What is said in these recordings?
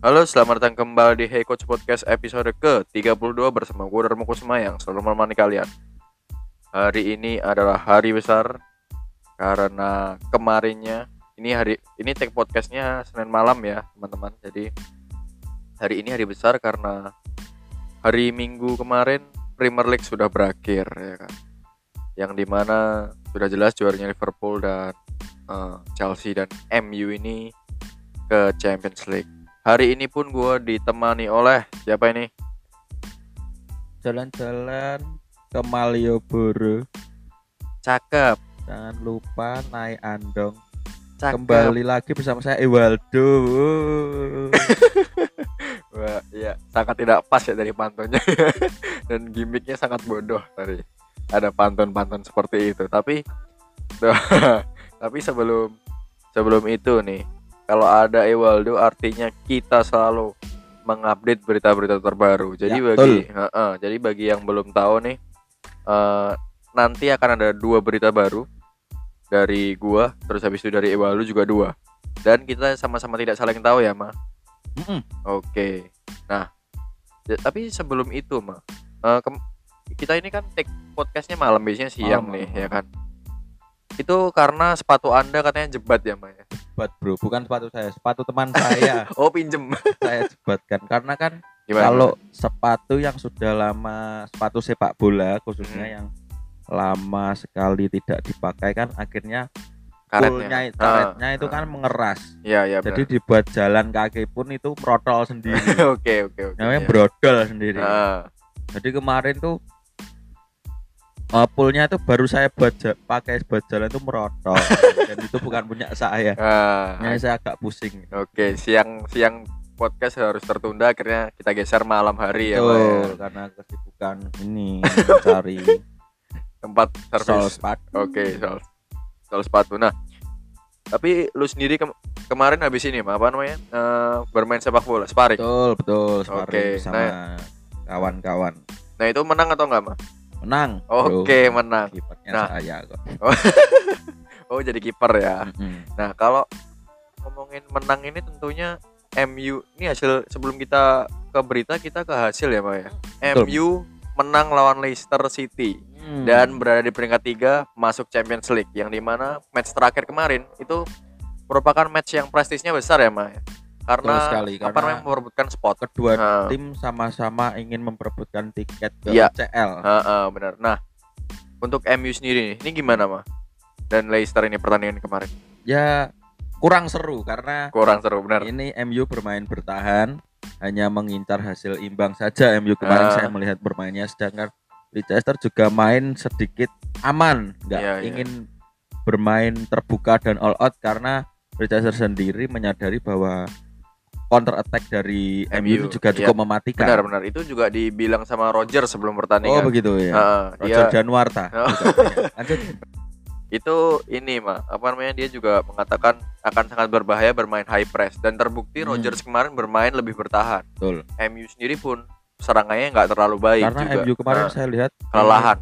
Halo, selamat datang kembali di Hey Coach Podcast episode ke-32 bersama gue Darmo Kusuma yang selalu menemani kalian. Hari ini adalah hari besar karena kemarinnya ini hari ini take podcastnya Senin malam ya teman-teman. Jadi hari ini hari besar karena hari Minggu kemarin Premier League sudah berakhir ya kan. Yang di mana sudah jelas juaranya Liverpool dan uh, Chelsea dan MU ini ke Champions League Hari ini pun gue ditemani oleh siapa ini? Jalan-jalan ke Malioboro. Cakep. Jangan lupa naik andong. Cakep. Kembali lagi bersama saya Ewaldo. Wah, iya, sangat tidak pas ya dari pantunnya. Dan gimmicknya sangat bodoh tadi. Ada pantun-pantun seperti itu. Tapi tapi sebelum sebelum itu nih, kalau ada Ewaldo artinya kita selalu mengupdate berita-berita terbaru. Jadi Ya, bagi uh, uh, jadi bagi yang belum tahu nih uh, nanti akan ada dua berita baru dari gua terus habis itu dari Ewaldo juga dua. Dan kita sama-sama tidak saling tahu ya, Ma. Mm-mm. Oke. Nah, ya, tapi sebelum itu, Ma. uh, kita ini kan take podcastnya malam biasanya siang Malam, nih, malam. ya kan. Itu karena sepatu Anda katanya jebat ya, Ma ya. Buat bro, bukan sepatu saya, sepatu teman saya. Oh, pinjem. saya jebatkan karena kan Gimana? kalau sepatu yang sudah lama, sepatu sepak bola khususnya Hmm. yang lama sekali tidak dipakai kan akhirnya karetnya, kulnya, Ah, karetnya itu ah. kan mengeras. Iya, iya. Jadi dibuat jalan kaki pun itu merotol sendiri. benar. Oke, oke, oke. namanya iya. brodol sendiri. Ah, Jadi kemarin tuh uh, poolnya itu baru saya buat pakai buat jalan itu merotol dan itu bukan punya saya. ah, Makanya saya agak pusing. Oke, siang siang podcast harus tertunda akhirnya kita geser malam hari ya, Ma, ya. Betul, karena kesibukan ini mencari Tempat servis. Oke, soal soal sepatu. Nah, tapi lu sendiri kem- kemarin habis ini apa namanya? Eh, bermain sepak bola, sparring. Betul, betul, sparring Oke, bersama kawan-kawan. Nah, itu menang atau enggak, Ma? Menang. Oke, menang. Kipernya Nah. saya kok. Oh, jadi kiper ya. Mm-mm. Nah, kalau ngomongin menang ini tentunya MU ini hasil sebelum kita ke berita kita ke hasil ya, Pak ya. Betul. MU menang lawan Leicester City Hmm. dan berada di peringkat 3 masuk Champions League yang di mana match terakhir kemarin itu merupakan match yang prestisnya besar ya, Pak. Ya. Karena Betul sekali, apa karena namanya memperebutkan spot. kedua Nah, tim sama-sama ingin memperebutkan tiket ke Iya. UCL. Heeh, benar. Nah, untuk MU sendiri nih, ini gimana, Mah? Dan Leicester ini pertandingan kemarin Ya kurang seru karena kurang seru benar. Ini MU bermain bertahan, hanya mengincar hasil imbang saja MU kemarin Ah. saya melihat bermainnya sedangkan Leicester juga main sedikit aman, nggak iya. ingin bermain terbuka dan all out karena Leicester sendiri menyadari bahwa counter attack dari MU, MU, ini juga iya. cukup mematikan. Benar, benar. Itu juga dibilang sama Roger sebelum Oh pertandingan. begitu ya. Heeh, Roger dia Januarta. Oh. Lanjut. itu ini mah apa namanya dia juga mengatakan akan sangat berbahaya bermain high press dan terbukti Hmm. Rodgers kemarin bermain lebih bertahan. Betul. MU sendiri pun serangannya nggak terlalu baik Karena juga. MU kemarin Nah, saya lihat kelelahan.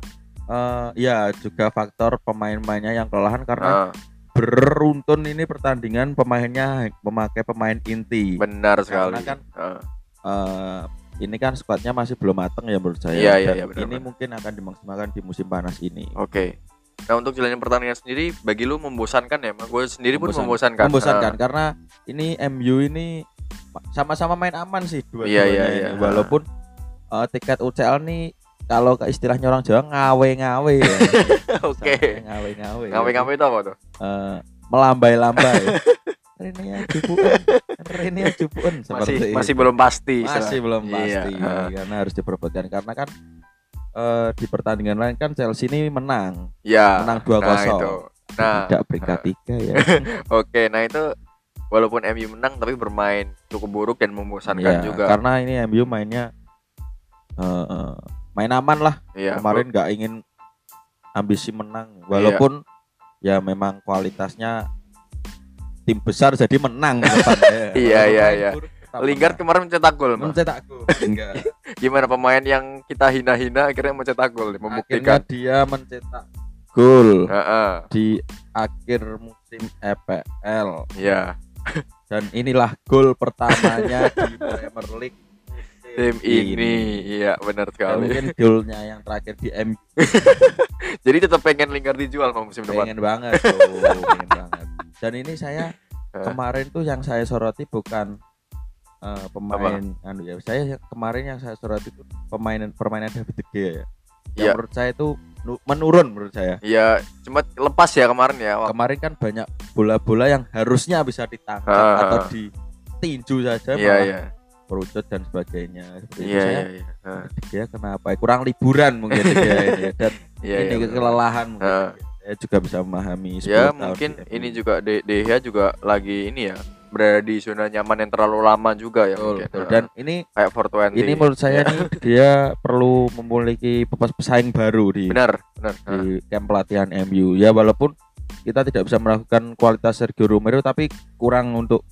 eh, ya juga faktor pemain-pemainnya yang kelelahan karena Nah, beruntun ini pertandingan pemainnya memakai pemain inti. benar sekali. kan Heeh. Eh, ini kan skuadnya masih belum matang ya menurut saya. Iya, iya, iya, benar, ini benar. mungkin akan dimaksimalkan di musim panas ini. Oke. Nah untuk jalanin pertandingan sendiri bagi lu membosankan ya? Gue sendiri pun Membosan- membosankan. Membosankan Nah, karena ini MU ini sama-sama main aman sih Iya, dua-duanya iya, ini. iya. Walaupun eh, tiket UCL nih kalau ke istilahnya orang Jawa ngawe-ngawe ya. Oke. Sampai Ngawe-ngawe. Ngawe-ngawe itu apa tuh? Eh, melambai-lambai. Rene ya jupuan, Rene ya jupuan Masih seperti masih itu. belum pasti. masih belum Iya, pasti heeh. karena harus diperebutkan karena kan eh, di pertandingan lain kan Chelsea ini menang Ya. menang Nah 2-0 itu. Nah, tidak peringkat tiga ya Oke, nah itu walaupun MU menang tapi bermain cukup buruk dan membosankan Ya, juga. karena ini MU mainnya eh, eh, main aman lah Iya. kemarin nggak ingin ambisi menang walaupun ya memang kualitasnya tim besar jadi menang. Iya, iya, iya. Lingard kemarin mencetak gol, mencetak gol Enggak. Gimana pemain yang kita hina-hina akhirnya mencetak gol, akhirnya membuktikan. dia mencetak gol di akhir musim EPL Iya. dan inilah gol pertamanya di Premier League tim ini. iya benar Ya, sekali. mungkin golnya yang terakhir di M. Jadi tetap pengen Lingard dijual mau musim depan. Pengen banget tuh pengen banget. Dan ini saya kemarin tuh yang saya soroti bukan eh, pemain anu ya saya kemarin yang saya soroti itu pemainan permainan David De Gea ya. Yang Iya. menurut saya itu nu- menurun menurut saya. Iya, cuma lepas ya kemarin ya. Wak- kemarin kan banyak bola-bola yang harusnya bisa ditangkap Ah, atau ditinju saja Iya, malah iya. Merucut dan sebagainya seperti itu Iya, saya iya, iya. Ah, dia kenapa kurang liburan mungkin ini ya. dan Iya, ini iya. benar. kelelahan mungkin Ah. saya juga bisa memahami 10 Ya, mungkin ini juga De, De Gea juga lagi ini ya, berada di zona nyaman yang terlalu lama juga ya Betul, mungkin. betul. Dan ini kayak 420. ini menurut saya nih dia perlu memiliki pes- pesaing baru di benar, benar. Di camp pelatihan MU ya walaupun kita tidak bisa melakukan kualitas Sergio Romero tapi kurang untuk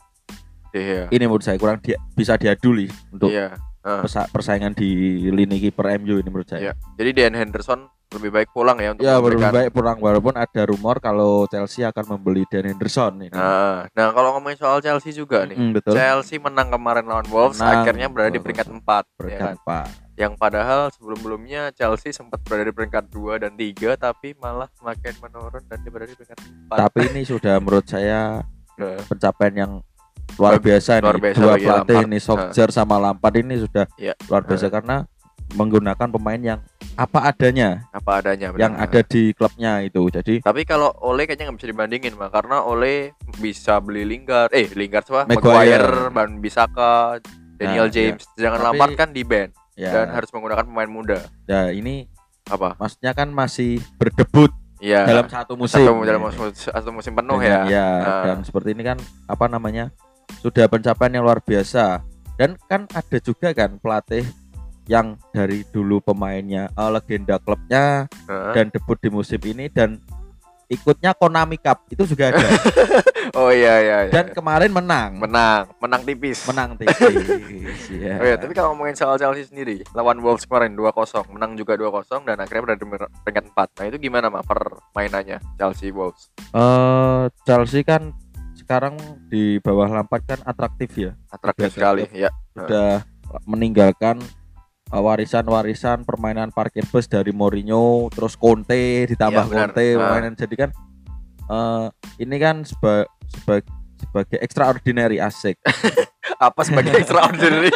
Gea. ini menurut saya kurang dia, bisa diaduli untuk Iya. ah, pesa- persaingan di lini kiper MU ini menurut Iya. saya. Jadi Dan Henderson lebih baik pulang ya untuk Ya lebih memberikan baik pulang walaupun ada rumor kalau Chelsea akan membeli Dan Henderson ini. Nah, nah kalau ngomongin soal Chelsea juga nih. Mm, betul. Chelsea menang kemarin lawan Wolves, Menang, akhirnya berada di peringkat betul. 4 ya kan? Berapa? Yang padahal sebelum-sebelumnya Chelsea sempat berada di peringkat 2 dan 3 tapi malah semakin menurun dan dia berada di peringkat 4. Tapi ini sudah menurut saya pencapaian yang luar biasa Luar nih. biasa Dua bagi pelatih ini Solskjaer sama Lampard ini sudah Iya. luar biasa karena menggunakan pemain yang apa adanya apa adanya benar. yang ada di klubnya itu. Jadi Tapi kalau Ole kayaknya nggak bisa dibandingin mah karena Ole bisa beli Lingard, eh Lingard apa? Maguire. Maguire, Ban Bisaka, Daniel Nah, James. Jangan Tapi- Lampard kan di band ya, dan harus menggunakan pemain muda. ya ini Apa? maksudnya kan masih berdebut Iya. dalam satu musim. satu dalam musim, satu musim penuh Dengan- ya. ya, Nah. dan seperti ini kan apa namanya sudah pencapaian yang luar biasa dan kan ada juga kan pelatih yang dari dulu pemainnya eh, legenda klubnya Heeh. dan debut di musim ini dan ikutnya Konami Cup itu juga ada Oh iya iya. iya. dan kemarin menang menang, menang tipis. menang tipis ya. Oh iya, tapi kalau ngomongin soal Chelsea sendiri, lawan Wolves kemarin 2-0, menang juga 2-0 dan akhirnya berada di peringkat 4. Nah, itu gimana, Mak, permainannya Chelsea Wolves? Eh, Chelsea kan sekarang di bawah Lampard kan atraktif ya Atraktif Biasa. sekali, ya. sudah meninggalkan uh, warisan-warisan permainan parkir bus dari Mourinho terus Conte ditambah benar. Conte Nah. permainan jadi kan eh, ini kan seba, seba- sebagai extraordinary asik Apa sebagai extraordinary?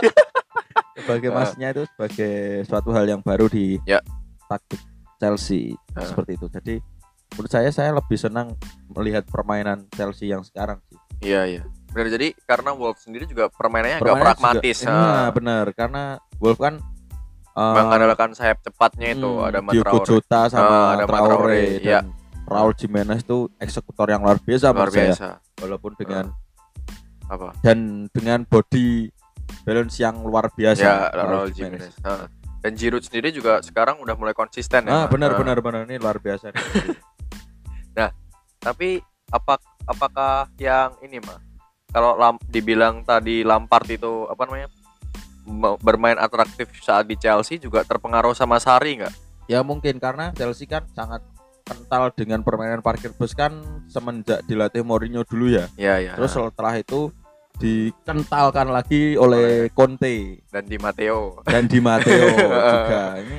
sebagai Nah. maksudnya itu sebagai suatu hal yang baru di Ya. taktik Chelsea Nah. seperti itu jadi menurut saya saya lebih senang melihat permainan Chelsea yang sekarang sih iya, iya. Benar jadi karena Wolves sendiri juga permainannya agak pragmatis. juga-. Iya, benar karena Wolf kan eh, mengandalkan sayap cepatnya itu Hmm, ada Diogo. Jota sama Ah, ada Traore, Matraore, dan iya. Raul Jimenez itu eksekutor yang luar biasa luar menurut saya. biasa. walaupun dengan Apa? dan dengan body balance yang luar biasa Ya, Raul Jimenez. Ah. Dan Giroud sendiri juga sekarang udah mulai konsisten ya. Ah, benar benar benar ini luar biasa nih. Tapi apa apakah yang ini mah kalau lam, dibilang tadi Lampard itu apa namanya bermain atraktif saat di Chelsea juga terpengaruh sama Sari nggak? ya mungkin karena Chelsea kan sangat kental dengan permainan parkir bus kan semenjak dilatih Mourinho dulu ya Ya ya. terus setelah itu dikentalkan lagi oleh Conte dan di Matteo. dan Di Matteo juga ini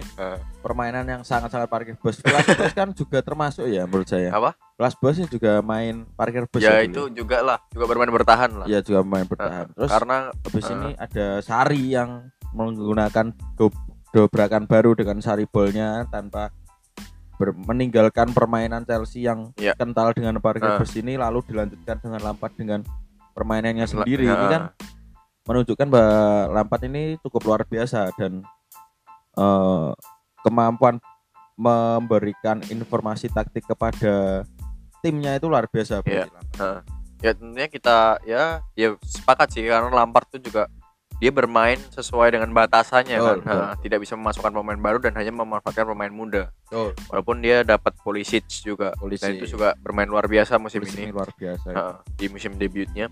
permainan yang sangat-sangat parkir bus kelas bus kan juga termasuk ya menurut saya Apa? kelas busnya juga main parkir bus ya dulu. itu juga lah, juga bermain bertahan lah. ya juga main bertahan terus Karena habis eh. ini ada Sari yang menggunakan do- dobrakan baru dengan Sari bolnya tanpa meninggalkan permainan Chelsea yang Ya. kental dengan parkir bus ini lalu dilanjutkan dengan Lampard dengan permainannya sendiri Ya. ini kan menunjukkan bahwa Lampard ini cukup luar biasa dan eh, kemampuan memberikan informasi taktik kepada timnya itu luar biasa Iya. Lampard. ya tentunya kita ya ya sepakat sih karena Lampard tuh juga dia bermain sesuai dengan batasannya Betul, kan. betul. Nah, tidak bisa memasukkan pemain baru dan hanya memanfaatkan pemain muda. Betul. Walaupun dia dapat Pulisic juga. Pulisic. Dan itu juga bermain luar biasa musim Musim ini. luar biasa Heeh, di musim debutnya.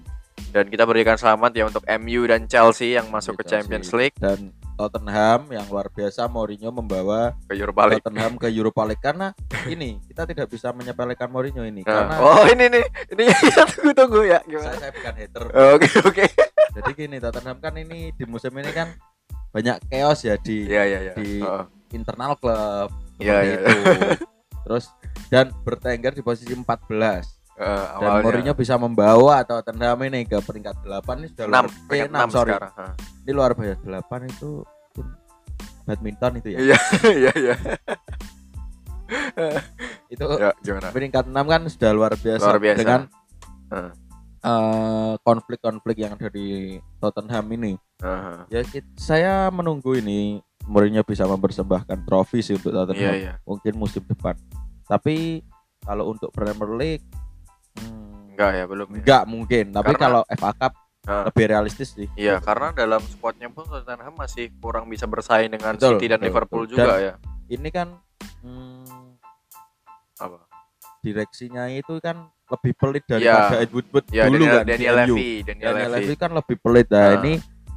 Dan kita berikan selamat ya untuk MU dan Chelsea yang masuk ke Chelsea. Champions League. dan Tottenham yang luar biasa Mourinho membawa ke Europa League. Tottenham ke Europa League karena ini kita tidak bisa menyepelekan Mourinho ini Nah, karena oh ini nih, ini tunggu tunggu ya saya, gimana? saya bukan hater. Oke oke. Jadi gini Tottenham kan ini di musim ini kan banyak chaos ya di Iya iya iya. Di- Heeh. internal klub Iya, seperti iya. itu. Terus dan bertengger di posisi 14 Heeh, dan. Mourinho bisa membawa Tottenham ini ke peringkat 8 ini sudah enam, luar, eh, peringkat 6, enam sorry. sekarang. Heeh. Ini luar biasa 8 itu badminton itu ya. Iya iya iya. Itu Ya gimana? peringkat 6 kan sudah luar biasa, Luar biasa. dengan Eh, konflik-konflik yang ada di Tottenham ini. Heeh. Ya saya menunggu ini Mourinho bisa mempersembahkan trofi sih untuk Tottenham iya. mungkin musim depan. Tapi kalau untuk Premier League hmm, Enggak ya belum. Ya. enggak mungkin. Tapi Karena- kalau FA Cup Heeh. lebih realistis sih. Iya, karena dalam squadnya pun Tottenham masih kurang bisa bersaing dengan Betul, City dan betul, Liverpool betul. juga ya. Ini kan hmm, Apa? direksinya itu kan lebih pelit daripada Ed Woodward Ya dulu Daniel, kan. Daniel. Levy, Daniel, Daniel Levy. Levy kan lebih pelit. Nah, Ah. ini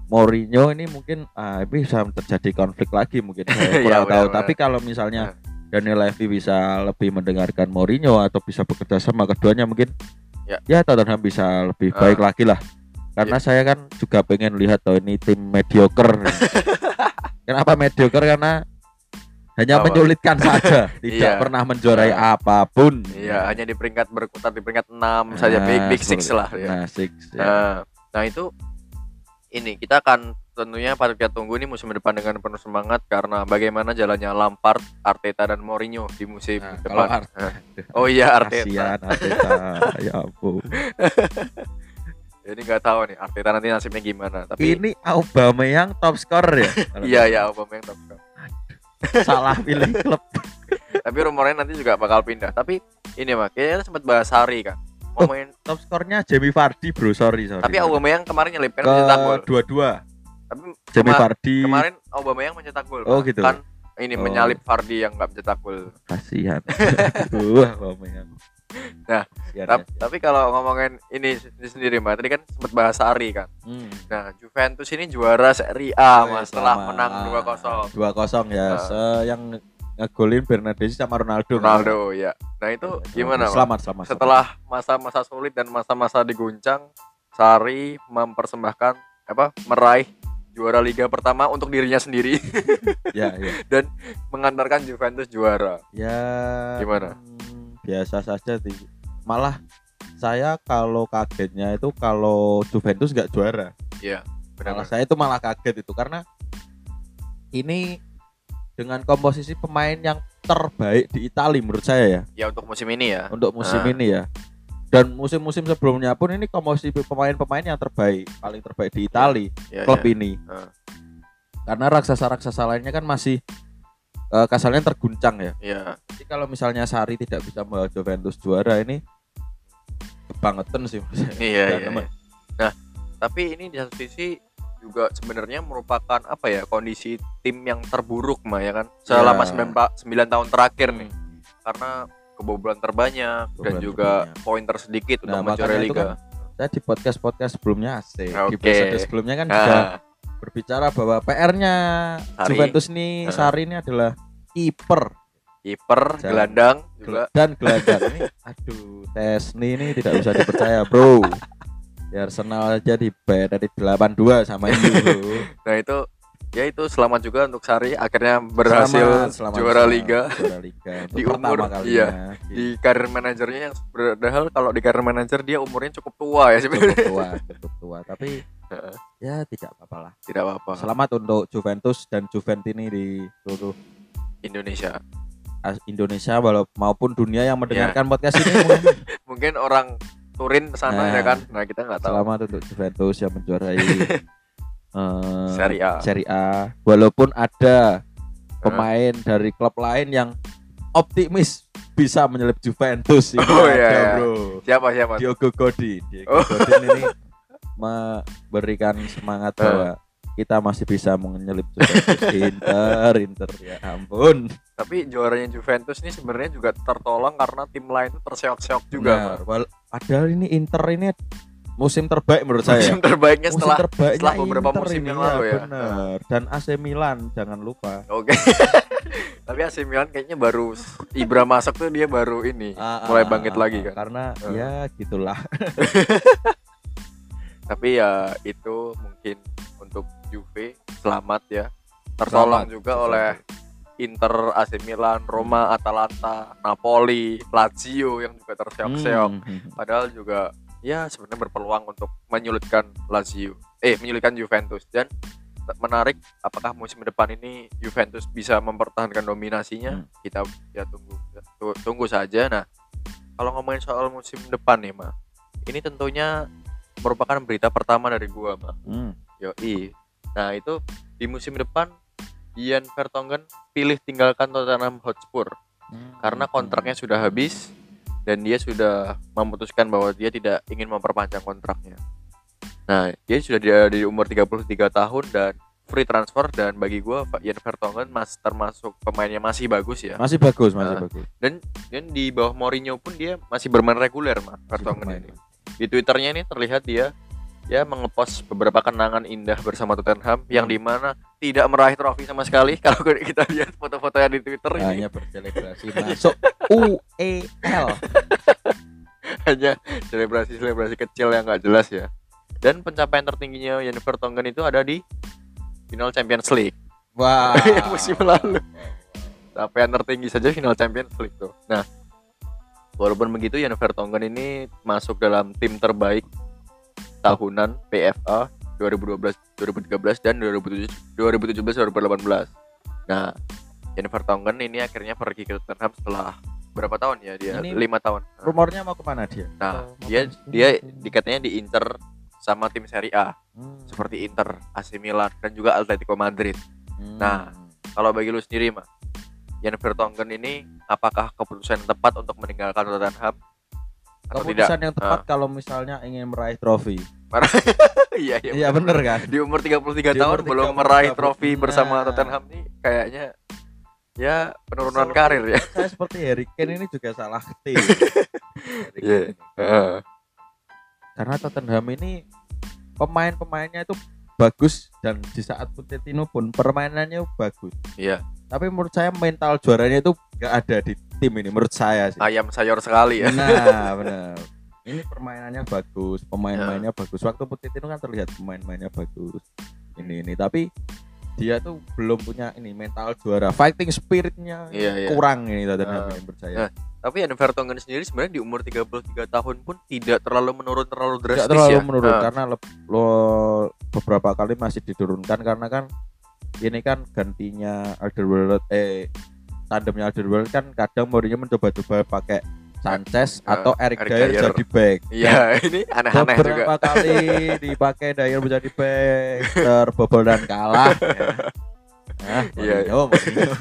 Mourinho ini mungkin ah, bisa terjadi konflik lagi mungkin saya Iya, kurang tahu. benar-benar. Tapi kalau misalnya Daniel Levy bisa lebih mendengarkan Mourinho atau bisa bekerja sama keduanya mungkin Ya. ya Tottenham bisa lebih Ah. baik lagi lah. Karena saya kan juga pengen lihat tuh ini tim mediocre. Kenapa mediocre? Karena hanya Apa? menyulitkan saja, tidak Iya. pernah menjuarai Ah. apa pun. Iya, hanya di peringkat berkutat di peringkat 6 saja Nah, big big six lah ya. Nah, six. ya. Nah, nah itu ini kita akan tentunya patut kita tunggu nih musim depan dengan penuh semangat karena bagaimana jalannya Lampard, Arteta dan Mourinho di musim Nah, depan. Arte- Nah, oh iya Arteta. Kasihan Arteta. ya ampun. Jadi nggak tahu nih Arteta nanti nasibnya gimana. Tapi Ini Aubameyang top scorer ya? Iya ya Aubameyang top scorer. Salah pilih klub. Tapi rumornya nanti juga bakal pindah. Tapi ini mah kayaknya sempat bahas hari kan. Ngomongin Top skornya Jamie Vardy bro, sorry sorry. tapi Aubameyang kemarin nyelipkan ke mencetak gol. dua-dua. Tapi Jamie Vardy kemarin Aubameyang mencetak gol. Oh, Pak. gitu. Kan ini Oh. menyalip Vardy yang nggak mencetak gol. kasihan. Aduh, Aubameyang. Nah, Tap- ya. tapi kalau ngomongin ini ini sendiri mbak tadi kan sempat bahas Ari kan Hmm. nah Juventus ini juara Serie A Oh, mas ya, setelah menang 2-0 2-0 ya. Nah. Yang ngegolin Bernadesi sama Ronaldo. Ronaldo ya nah itu gimana Mas? Selamat, selamat. setelah masa-masa sulit dan masa-masa diguncang Sari mempersembahkan apa meraih juara liga pertama untuk dirinya sendiri ya, ya. mengantarkan Juventus juara Ya Gimana? Biasa saja sih. Malah saya kalau kagetnya itu kalau Juventus nggak juara. iya Malah benar saya itu malah kaget itu karena ini dengan komposisi pemain yang terbaik di Italia menurut saya ya ya untuk musim ini ya untuk musim Ah. ini ya. Dan musim-musim sebelumnya pun ini komposisi pemain-pemain yang terbaik, paling terbaik di Italia ya, klub ya. ini. Ah. Karena raksasa-raksasa lainnya kan masih eh, kasalnya terguncang ya. Iya. Jadi kalau misalnya Sari tidak bisa membawa Juventus juara ini kebangetan sih. Iya, Dan iya, iya. Nah, tapi ini di satu sisi juga sebenarnya merupakan apa ya kondisi tim yang terburuk mah ya kan selama Ya. 9, 9 tahun terakhir nih Hmm. karena kebobolan terbanyak dan Kebobolan juga terbanyak. poin tersedikit Nah, untuk itu liga. kan Saya di podcast-podcast sebelumnya asik. Di Oke. episode sebelumnya kan juga Nah, berbicara bahwa PR-nya. Juventus ini Ah. Sari ini adalah kiper kiper, gelandang juga dan gelandang ini aduh Tesni ini tidak bisa dipercaya bro di Arsenal aja dibayar dari 82 sama ini bro Nah, itu ya itu selamat juga untuk Sari akhirnya berhasil Selamat, selamat, juara selamat. liga juara liga Di umur, kalinya iya. di, di karir manajernya yang padahal kalau di karir manajer dia umurnya cukup tua ya sebenarnya. cukup tua cukup tua tapi Ya tidak apa-apa lah Tidak apa-apa. selamat untuk Juventus dan Juventini di seluruh Indonesia. as- Indonesia walau maupun dunia yang mendengarkan podcast ini mungkin Mungkin orang Turin sana Nah. ya kan. Nah, kita nggak tahu. selamat untuk Juventus yang menjuarai eh, Serie A. Serie A. Walaupun ada pemain dari klub lain yang optimis bisa menyelip Juventus Oh, ada, iya, iya. bro. Siapa siapa? Diogo Godin. Diogo Oh. Godin ini memberikan semangat Eh. bahwa kita masih bisa menyelip Juventus Inter, Inter ya ampun. Tapi juaranya Juventus ini sebenarnya juga tertolong karena tim lain itu terseok-seok juga. Wal- padahal ini Inter ini musim terbaik menurut saya. musim terbaiknya Musim setelah terbaiknya setelah beberapa Inter musim yang lalu ya. Bener. Dan AC Milan jangan lupa. Oke. Tapi AC Milan kayaknya baru Ibra masuk tuh dia baru ini Ah, mulai ah, bangkit ah, lagi ah, kan. Karena Ah. ya gitulah. Tapi ya itu mungkin untuk Juve selamat ya. Tertolong Selamat, juga selamat. oleh Inter, AC Milan, Roma, Atalanta, Napoli, Lazio yang juga terseok-seok. Hmm. Padahal juga ya sebenarnya berpeluang untuk menyulitkan Lazio. Eh, menyulitkan Juventus dan menarik apakah musim depan ini Juventus bisa mempertahankan dominasinya? Hmm. Kita ya tunggu tu- tunggu saja. Nah, kalau ngomongin soal musim depan nih, Ma. Ini tentunya merupakan berita pertama dari gua, Ma. Hmm. Yoi. Nah, itu di musim depan Ian Vertonghen pilih tinggalkan Tottenham Hotspur karena kontraknya sudah habis dan dia sudah memutuskan bahwa dia tidak ingin memperpanjang kontraknya. Nah, dia sudah di, di umur 33 tahun dan free transfer dan bagi gua Ian Vertonghen mas termasuk pemainnya masih bagus ya. masih bagus, masih Ah. bagus. Dan dan di bawah Mourinho pun dia masih bermain reguler, Mas Vertonghen ini. Di Twitternya ini terlihat dia ya mengepost beberapa kenangan indah bersama Tottenham yang Hmm. di mana tidak meraih trofi sama sekali kalau kita lihat foto-fotonya di Twitter ini Hanya berselebrasi masuk UEL. hanya selebrasi-selebrasi kecil yang nggak jelas ya. Dan pencapaian tertingginya Jan Vertonghen itu ada di final Champions League Wah. musim lalu. Capaian tertinggi saja final Champions League tuh. Nah, walaupun begitu Jan Vertonghen ini masuk dalam tim terbaik tahunan PFA 2012, 2013 dan 2017 2017 2018. Nah, Jan Vertonghen ini akhirnya pergi ke Tottenham setelah berapa tahun ya dia? Ini lima tahun. Rumornya mau ke mana dia? Nah, mau dia dia dikatanya di Inter sama tim Serie A Hmm. seperti Inter, AC Milan dan juga Atletico Madrid. Hmm. Nah, Kalau bagi lu sendiri, mah, Jan Vertonghen ini apakah keputusan yang tepat untuk meninggalkan Tottenham atau tidak? keputusan yang tepat kalau misalnya ingin meraih trofi. Iya, iya. Iya bener kan? Di umur 33 Di tahun umur belum 33 meraih trofi bersama Tottenham nih kayaknya ya penurunan Seperti- karir ya. Saya seperti Harry Kane ini juga salah ketik. Iya. Karena Tottenham ini pemain-pemainnya itu bagus dan di saat Pochettino pun permainannya bagus. Iya, Tapi menurut saya mental juaranya itu nggak ada di tim ini menurut saya sih. ayam sayur sekali ya. Nah, benar. Ini permainannya bagus, Ya. pemain-pemainnya bagus. Waktu Pochettino kan terlihat pemain-pemainnya bagus. Ini ini tapi dia tuh belum punya ini mental juara, fighting spiritnya Iya, iya. kurang ini Tottenham Ah. ini menurut saya. Nah, Tapi Jan Vertonghen sendiri sebenarnya di umur 33 tahun pun tidak terlalu menurun terlalu drastis Tidak terlalu ya. menurun Nah, karena lo beberapa kali masih diturunkan karena kan ini kan gantinya Alderweireld eh tandemnya Alderweireld kan kadang Mourinho mencoba-coba pakai Sanchez Ah, atau Eric Eric Dyer Dyer. jadi back. Iya, ini aneh-aneh juga. beberapa kali dipakai Dyer menjadi back terbobol dan kalah. ya. Nah, Iya, Mourinho, Mourinho.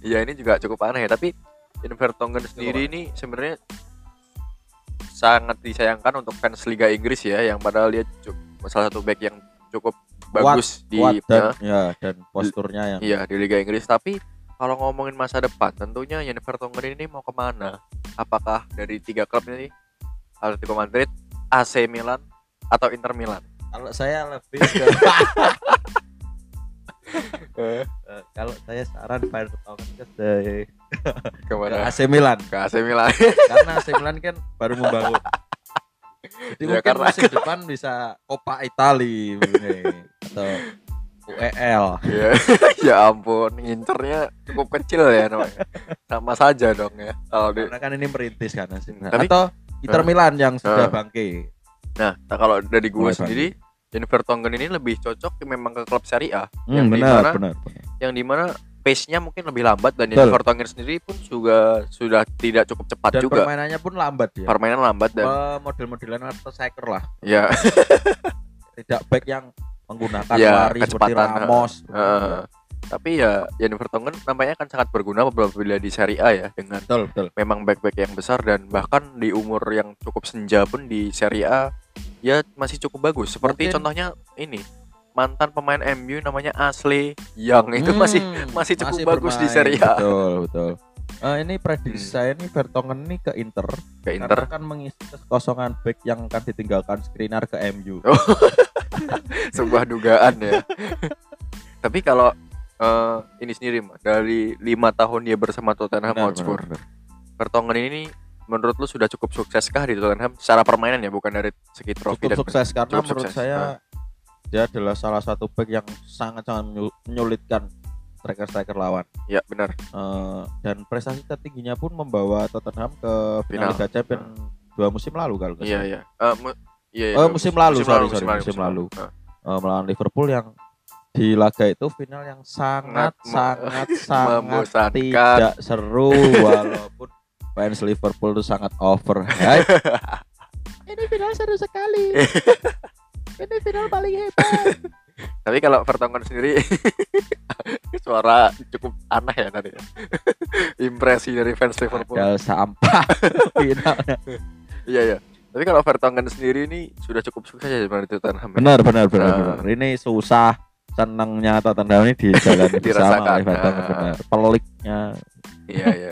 Iya, ini juga cukup aneh ya, tapi Jan Vertonghen sendiri ini sebenarnya sangat disayangkan untuk fans Liga Inggris ya, yang padahal dia cu- salah satu back yang cukup bagus di Kuat dan ya, ya dan posturnya yang iya di Liga Inggris. Tapi kalau ngomongin masa depan, tentunya Jan Vertonghen ini mau ke mana? Apakah dari tiga klub ini, Atletico Madrid, AC Milan, atau Inter Milan? kalau saya lebih ke Eh, kalau saya saran Vertonghen ke ke Ke mana? AC Milan Ke AC Milan. karena AC Milan kan baru membangun. Jadi Ya, mungkin karena- musim depan bisa Coppa Italia ini, atau UEL. Iya. ya ampun, ngincernya cukup kecil ya namanya. Sama saja dong ya. Kalau di Karena kan ini merintis kan Milan. Tapi- atau Inter Eh. Milan yang sudah Eh. bangkit. Nah, nah kalau dari gue sendiri, Jan Vertonghen ini lebih cocok memang ke klub Serie A, Hmm, yang benar, di mana benar, benar. yang di mana pace-nya mungkin lebih lambat dan Betul. Vertonghen sendiri pun juga sudah tidak cukup cepat Dan juga. permainannya pun lambat ya. Permainan lambat dan model-modelan atau striker lah. ya, Tidak back yang menggunakan Ya, lari seperti Ramos. eh, tapi ya Jan Vertonghen nampaknya akan sangat berguna apabila di Serie A ya dengan Betul, betul. memang back-back yang besar dan bahkan di umur yang cukup senja pun di Serie A ya masih cukup bagus. Seperti Mungkin- contohnya ini mantan pemain MU namanya Ashley Young itu masih Hmm, masih cukup bagus di bermain, Serie A. Betul, betul. Eh, ini prediksi Hmm. saya nih Vertonghen ini ke Inter ke Inter. Karena kan mengisi kekosongan back yang akan ditinggalkan Skriniar ke MU. Oh. Sebuah dugaan ya. Tapi kalau eh, ini sendiri dari lima tahun dia bersama Tottenham Benar, Hotspur, benar, benar. Vertonghen ini menurut lu sudah cukup sukseskah di Tottenham secara permainan ya bukan dari segi trofi Cukup dan sukses karena cukup menurut sukses. saya. Dia adalah salah satu back yang sangat-sangat menyu- menyulitkan striker-striker lawan. ya benar Eh, dan prestasi tertingginya pun membawa Tottenham ke Final. final Liga Champions dua musim lalu kalau nggak iya salah. iya Eh, mu- iya, iya, Oh, dua musim lalu, sorry, sorry, lalu, musim lalu. Ah. Eh, melawan Liverpool yang di laga itu final yang sangat Sangat me- sangat sangat membosankan. tidak seru walaupun fans Liverpool itu sangat overhype. Ini final seru sekali. Ini final paling hebat. Tapi kalau Vertonghen sendiri suara cukup aneh ya tadi. Impresi dari fans Liverpool. Padahal sampah finalnya. Iya iya. Tapi kalau Vertonghen sendiri ini sudah cukup sukses ya sebenarnya di Tottenham. ya? Benar benar benar, Ah. benar. Ini susah senangnya Tottenham ini dijalani bersama Dirasakan. oleh Vertonghen Ah. benar. Peliknya Iya iya.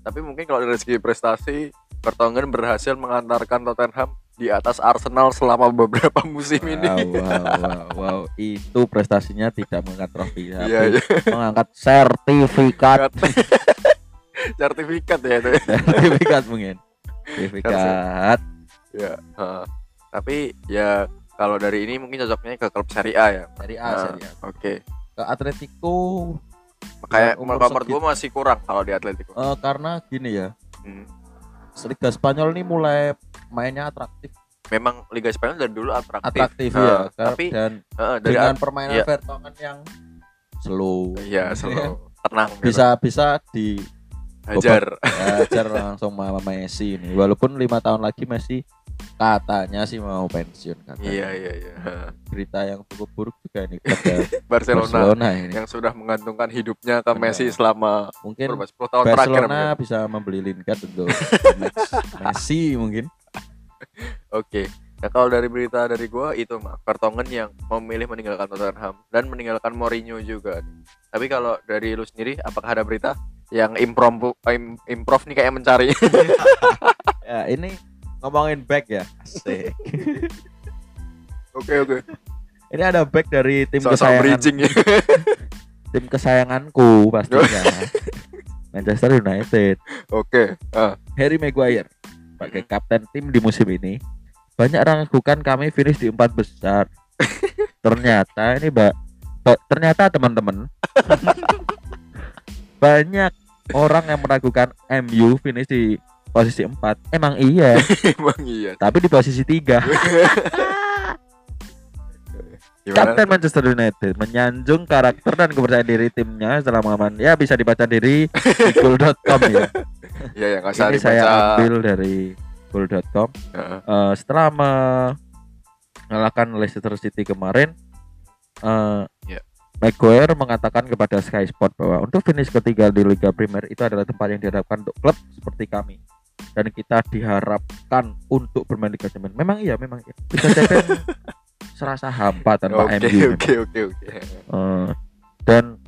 Tapi mungkin kalau dari segi prestasi Vertonghen berhasil mengantarkan Tottenham di atas Arsenal selama beberapa musim wow, ini. wow, wow, wow. Itu prestasinya tidak mengangkat trofi, tapi iya. mengangkat sertifikat. Sertifikat ya itu. sertifikat mungkin. Sertifikat. ya. heeh. Tapi ya kalau dari ini mungkin cocoknya ke klub Serie A ya. Dari A, Nah, Serie A. Oke. Ke Atletico Kayak Ya, umur menurut gue masih kurang kalau di Atletico. eh, karena gini ya, Hmm. Liga Spanyol ini mulai mainnya atraktif, Memang Liga Spanyol dari dulu atraktif. atraktif Nah, ya. Tapi dan heeh, dari dengan permainan iya. Vertonghen yang slow, Iya, selalu tenang gitu. bisa bisa di hajar. ajar langsung sama Messi ini. Walaupun lima tahun lagi Messi katanya sih mau pensiun katanya. Iya, iya, iya. Berita yang cukup buruk juga ini kepada Barcelona, Barcelona ini. yang sudah menggantungkan hidupnya ke Benar. Messi selama Mungkin berapa 10 tahun terakhir. Barcelona bisa membeli Lingard untuk Messi mungkin. Oke. Nah, kalau dari berita dari gua itu mah Vertonghen yang memilih meninggalkan Tottenham dan meninggalkan Mourinho juga. Tapi kalau dari lu sendiri apakah ada berita yang impromptu im- improv nih kayak mencari? Ya, ini ngomongin back ya. Asik. Oke, oke. Ini ada back dari tim Sosok kesayangan bridging ya. tim kesayanganku pastinya. Manchester United. Oke. Ah, Harry Maguire sebagai kapten tim di musim ini banyak ragukan kami finish di empat besar. ternyata ini mbak, ba- ternyata teman-teman banyak orang yang meragukan MU finish di posisi 4 Emang iya, emang iya. tapi di posisi 3 Gimana? Kapten Manchester United menyanjung karakter dan kepercayaan diri timnya setelah mengaman. Ya bisa dibaca diri di goal.com ya. Iya, ya usah Ini dibaca. saya ambil dari goal.com. Heeh. Eh, setelah mengalahkan Leicester City kemarin, eh Ya. Maguire mengatakan kepada Sky Sport bahwa untuk finish ketiga di Liga Premier itu adalah tempat yang diharapkan untuk klub seperti kami dan kita diharapkan untuk bermain Liga Champions. Memang iya, memang iya. Liga Champions serasa hampa tanpa Oke, MU. oke, oke, oke. Eh, dan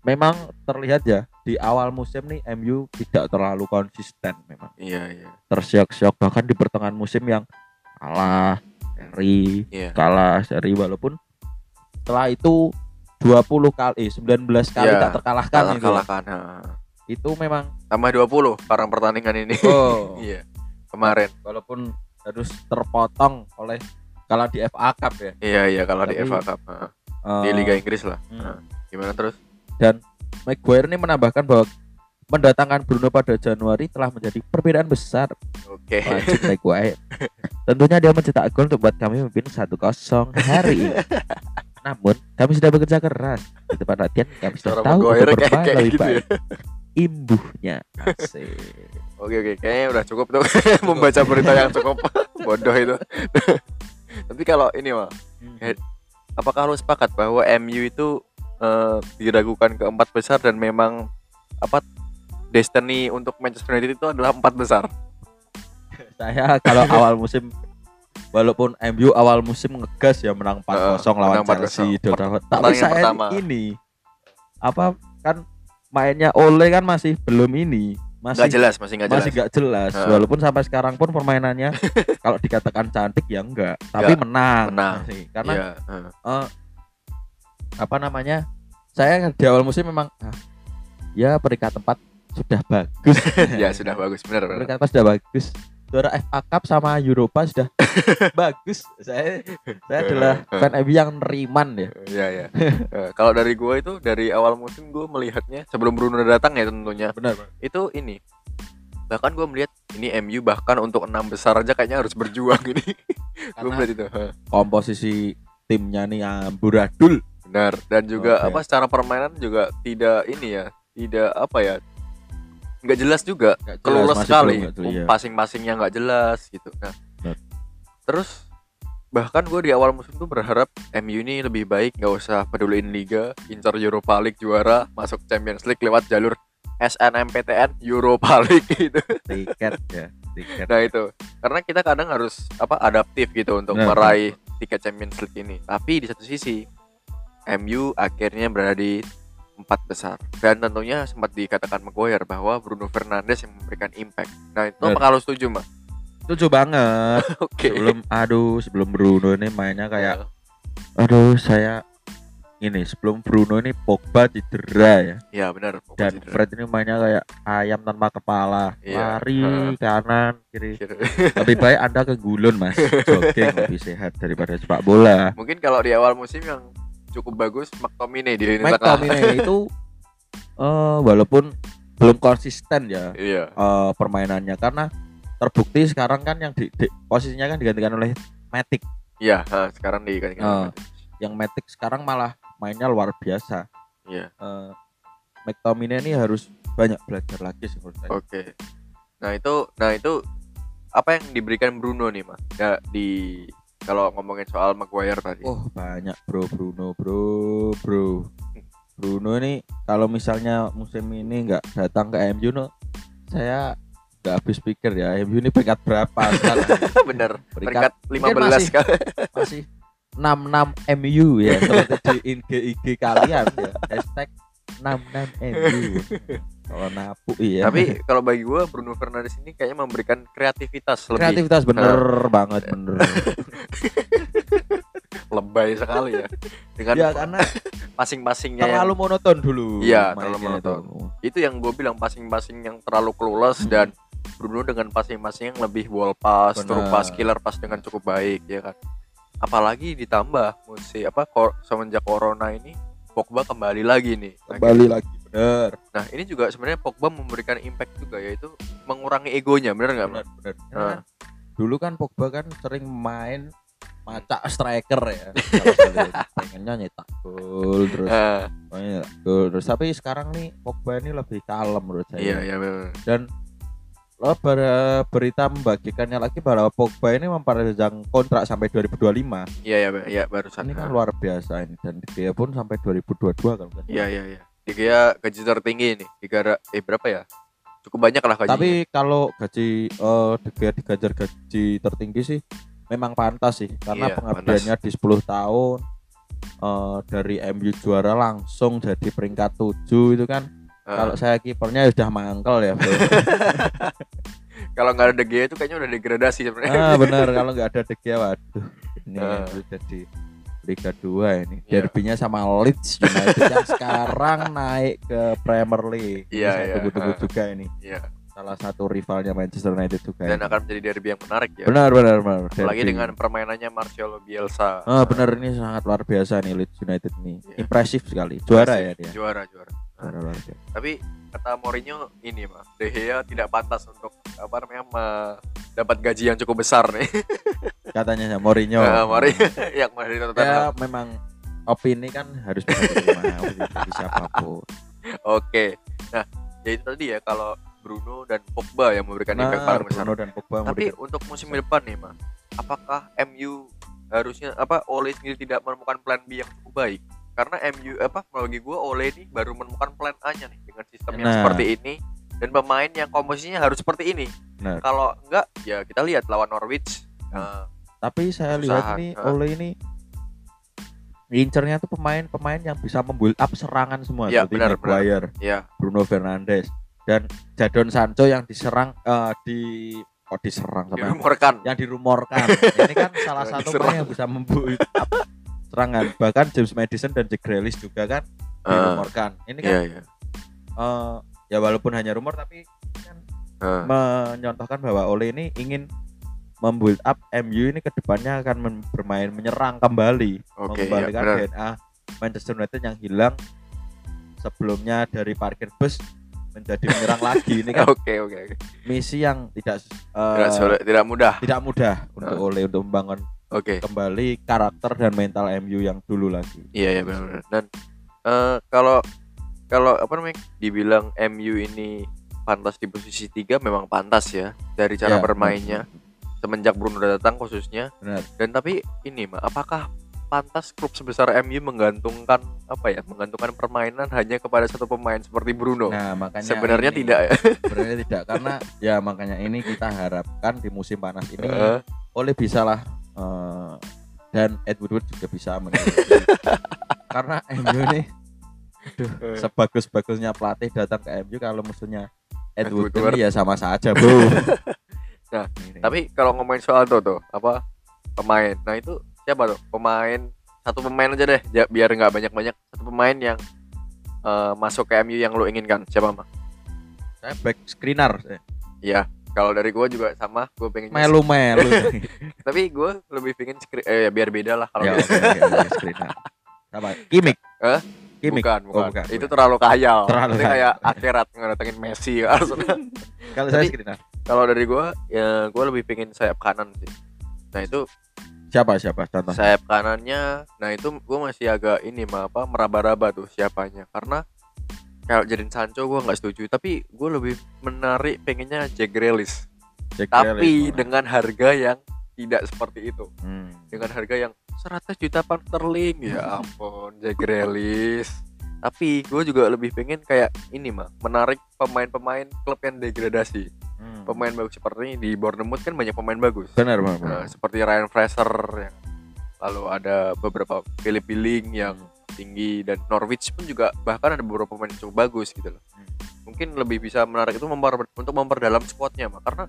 memang terlihat ya di awal musim nih MU tidak terlalu konsisten memang Iya, iya. tersiok-siok bahkan di pertengahan musim yang kalah seri Iya. kalah seri walaupun setelah itu 20 kali 19 kali Iya, tak terkalahkan Kalah itu kalahkan. Heeh. itu memang Tambah 20 parang pertandingan ini. oh Iya. Kemarin. walaupun harus terpotong oleh kalah di FA Cup ya Iya, iya kalau di Tapi- FA Cup. Eh, Di Liga Inggris lah. hmm. Heeh. Gimana terus? Maguire ini menambahkan bahwa mendatangkan Bruno pada Januari telah menjadi perbedaan besar Oke. Maguire. Tentunya dia mencetak gol untuk buat kami memimpin 1-0 hari ini. Namun kami sudah bekerja keras di tempat latihan kami sudah Suara tahu untuk kayak, bermain kayak lebih gitu ya. baik. Imbuhnya asik. Oke, oke. Kayaknya udah cukup tuh membaca berita yang cukup bodoh itu. Tapi kalau ini mah, Eh, apakah lu sepakat bahwa MU itu eh, diragukan ke empat besar dan memang apa destiny untuk Manchester United itu adalah empat besar? Saya kalau awal musim walaupun MU awal musim ngegas ya menang 4-0 lawan menang 4-0. Chelsea. Tapi saya pertama. ini apa kan mainnya Ole kan masih belum ini masih nggak jelas masih nggak jelas masih nggak jelas Heeh. walaupun sampai sekarang pun permainannya kalau dikatakan cantik ya enggak tapi Nggak, menang menang. masih. karena Iya, heeh. eh, apa namanya saya di awal musim memang ah, ya peringkat tempat sudah bagus. Ya sudah bagus benar benar. Peringkat tempat sudah bagus. Juara FA Cup sama Europa sudah bagus. Saya saya adalah fan MU yang neriman ya. Iya ya. Eh, Kalau dari gue itu dari awal musim gue melihatnya sebelum Bruno datang ya tentunya benar itu ini. Bahkan gue melihat ini MU bahkan untuk enam besar aja kayaknya harus berjuang ini. gue melihat itu. Komposisi timnya nih amburadul Benar. Dan juga Oke. apa secara permainan juga tidak ini ya tidak apa ya nggak jelas juga. Jelas, keluar sekali belum nggak jelas, iya. passing-passingnya nggak jelas gitu. Nah terus bahkan gue di awal musim tuh berharap MU ini lebih baik nggak usah peduliin liga incar Europa League juara masuk Champions League lewat jalur SNMPTN Europa League gitu. Tiket ya tiket. Nah itu. Karena kita kadang harus apa adaptif gitu untuk Benar, meraih tiket Champions League ini. Tapi di satu sisi MU akhirnya berada di empat besar. Dan tentunya sempat dikatakan Maguire bahwa Bruno Fernandes yang memberikan impact. Nah itu apa kalau setuju mah setuju banget. Oke. Sebelum aduh sebelum Bruno ini mainnya kayak Ya, aduh saya ini sebelum Bruno ini Pogba cedera ya. Ya benar dan Pogba Fred ini mainnya kayak ayam tanpa kepala. Iya. lari Heeh. kanan kiri. Cedera. lebih baik anda ke gulun mas. Jogging lebih sehat daripada sepak bola. Mungkin kalau di awal musim yang cukup bagus McTominay di lini tengah McTominay itu eh walaupun belum konsisten ya iya eh, permainannya karena terbukti sekarang kan yang di, di- posisinya kan digantikan oleh Matic iya ha, sekarang di kan Ah. yang Matic sekarang malah mainnya luar biasa iya eh McTominay ini harus banyak belajar lagi sih menurut saya. Oke. Nah itu, nah itu apa yang diberikan Bruno nih mas? Ya di kalau ngomongin soal Maguire tadi. Oh banyak bro Bruno bro bro Bruno ini kalau misalnya musim ini nggak datang ke MU no, saya nggak habis pikir ya MU ini peringkat berapa sekarang Bener. peringkat Peringkat 15 mungkin masih- kali. masih 66 MU ya seperti di IG IG kalian ya hashtag 66 MU kalau napu iya Tapi kalau bagi gua Bruno Fernandes ini kayaknya memberikan kreativitas lebih kreativitas bener banget bener lebay sekali ya. Dengan ya karena passing-passingnya terlalu monoton dulu Iya, terlalu monoton. itu. itu yang gue bilang passing-passing yang terlalu clueless Hmm. dan Bruno dengan passing-passing yang lebih ball pass, through pass, killer pass dengan cukup baik ya kan. Apalagi ditambah musim apa semenjak corona ini Pogba kembali lagi nih. Nah, kembali lagi bener Nah, ini juga sebenarnya Pogba memberikan impact juga yaitu mengurangi egonya, bener nggak? bener bener Ah. Karena dulu kan Pogba kan sering main macak striker ya pengennya nyetak gol terus nyetak gol terus tapi sekarang nih Pogba ini lebih kalem menurut saya iya, iya bener. dan lo ber- berita membagikannya lagi bahwa Pogba ini memperpanjang kontrak sampai 2025 Iya, iya, iya barusan. ini kan luar biasa ini dan dia pun sampai 2022 kan Iya, iya, iya. Dia gaji tertinggi nih. Tiga eh berapa ya? Cukup banyak lah gajinya. tapi kalau gaji eh Gea digajar gaji tertinggi sih memang pantas sih karena Iya, pengabdiannya di 10 tahun eh dari MU juara langsung jadi peringkat 7 itu kan. Kalau saya kipernya ya sudah mangkel ya kalau nggak ada De Gea itu kayaknya udah degradasi sebenarnya. ah benar kalau nggak ada De Gea waduh ini Ah. MU jadi Liga 2 ini Iya. derbynya sama Leeds United yang sekarang naik ke Premier League Ini Iya, saya iya. tunggu-tunggu Ah. juga ini Iya. salah satu rivalnya Manchester United juga Dan ini. akan menjadi derby yang menarik ya. benar benar benar Apalagi derby. dengan permainannya Marcelo Bielsa. Ah benar ini sangat luar biasa nih Leeds United nih. Iya. Impresif sekali. Juara ya dia. Juara, juara. Biasa. Tapi kata Mourinho ini mah, De Gea tidak pantas untuk apa namanya mendapat gaji yang cukup besar nih. Katanya ya Mourinho. Nah, Mourinho yang dari Ya memang opini kan harus bisa diterima opini dari siapa pun. Oke. Nah, ya itu tadi ya kalau Bruno dan Pogba yang memberikan impact Nah, paling besar. Bruno dan Pogba Tapi memberikan- untuk musim depan nih, mah, apakah MU harusnya apa Ole sendiri tidak menemukan plan B yang cukup baik? Karena MU apa bagi gue Ole ini baru menemukan plan A-nya nih dengan sistem yang Nah. seperti ini dan pemain yang komposisinya harus seperti ini. Benar. Kalau enggak ya kita lihat lawan Norwich eh, tapi saya Usaha, lihat nih ah. Ole ini incernya tuh pemain-pemain yang bisa membuild up serangan semua Iya, seperti benar, Maguire, ya Bruno Fernandes, dan Jadon Sancho yang diserang eh, di oh diserang sama dirumorkan yang dirumorkan ini kan salah Yang satu pemain yang bisa membuat serangan. Bahkan James Madison dan Jack Grealish juga kan Ah, dirumorkan. Ini kan iya iya. eh, ya walaupun hanya rumor tapi kan Ah, menyontohkan bahwa Ole ini ingin membuild up MU ini ke depannya akan men- bermain menyerang kembali. Oke, iya, mengembalikan benar. DNA Manchester United yang hilang sebelumnya dari parkir bus menjadi menyerang lagi. Ini kan oke oke oke. misi yang tidak eh, tidak sulit tidak mudah. tidak mudah untuk Ah. Ole untuk membangun oke kembali karakter dan mental MU yang dulu lagi. Iya iya benar. Dan eh, kalau kalau apa namanya dibilang MU ini pantas di posisi tiga memang pantas ya dari cara Ya, bermainnya semenjak Bruno datang khususnya. Benar. Dan tapi ini mah apakah pantas klub sebesar MU menggantungkan apa ya menggantungkan permainan hanya kepada satu pemain seperti Bruno? Nah, makanya Sebenarnya ini- tidak ya. Sebenarnya tidak karena ya makanya ini kita harapkan di musim panas ini Eh, Ole bisa eh, dan Ed Woodward juga bisa karena MU ini aduh, Eh. sebagus-bagusnya pelatih datang ke MU kalau musuhnya Ed Ed Woodward Woodward. ya sama saja, Bro. Nah, Ini. Tapi kalau ngomongin soal tuh tuh apa pemain, nah itu siapa tuh pemain satu pemain aja deh, biar nggak banyak banyak satu pemain yang eh, masuk ke MU yang lo inginkan siapa mah? saya back screener. Iya, kalau dari gue juga sama, gue pengen Melu-melu. tapi gue lebih pengen eh, biar beda lah kalau ya, gitu. Apa? Kimik. Hah? Kimik. Bukan, Oh, bukan. bukan, Itu bukan. terlalu kayal. Terlalu Itu kayal. kayak akhirat ngedatengin Messi. Kalau saya kalau dari gue, ya gue lebih pengen sayap kanan sih. Nah itu Siapa siapa contoh? sayap kanannya nah itu gue masih agak ini mah apa meraba-raba tuh siapanya karena kalau jadiin Sancho gue nggak setuju. Tapi gue lebih menarik pengennya Jack Grealish. Jack tapi Grealish, dengan harga yang tidak seperti itu. Hmm. dengan harga yang 100 juta pound sterling. Ya ampun Jack Grealish. Tapi gue juga lebih pengen kayak ini mah menarik pemain-pemain klub yang degradasi. Hmm. pemain bagus seperti di Bournemouth kan banyak pemain bagus. Benar, benar. Nah, seperti Ryan Fraser yang lalu ada beberapa Philip Billing yang tinggi dan Norwich pun juga bahkan ada beberapa pemain yang cukup bagus gitu loh. Hmm. Mungkin lebih bisa menarik itu memper, untuk memperdalam squadnya mah karena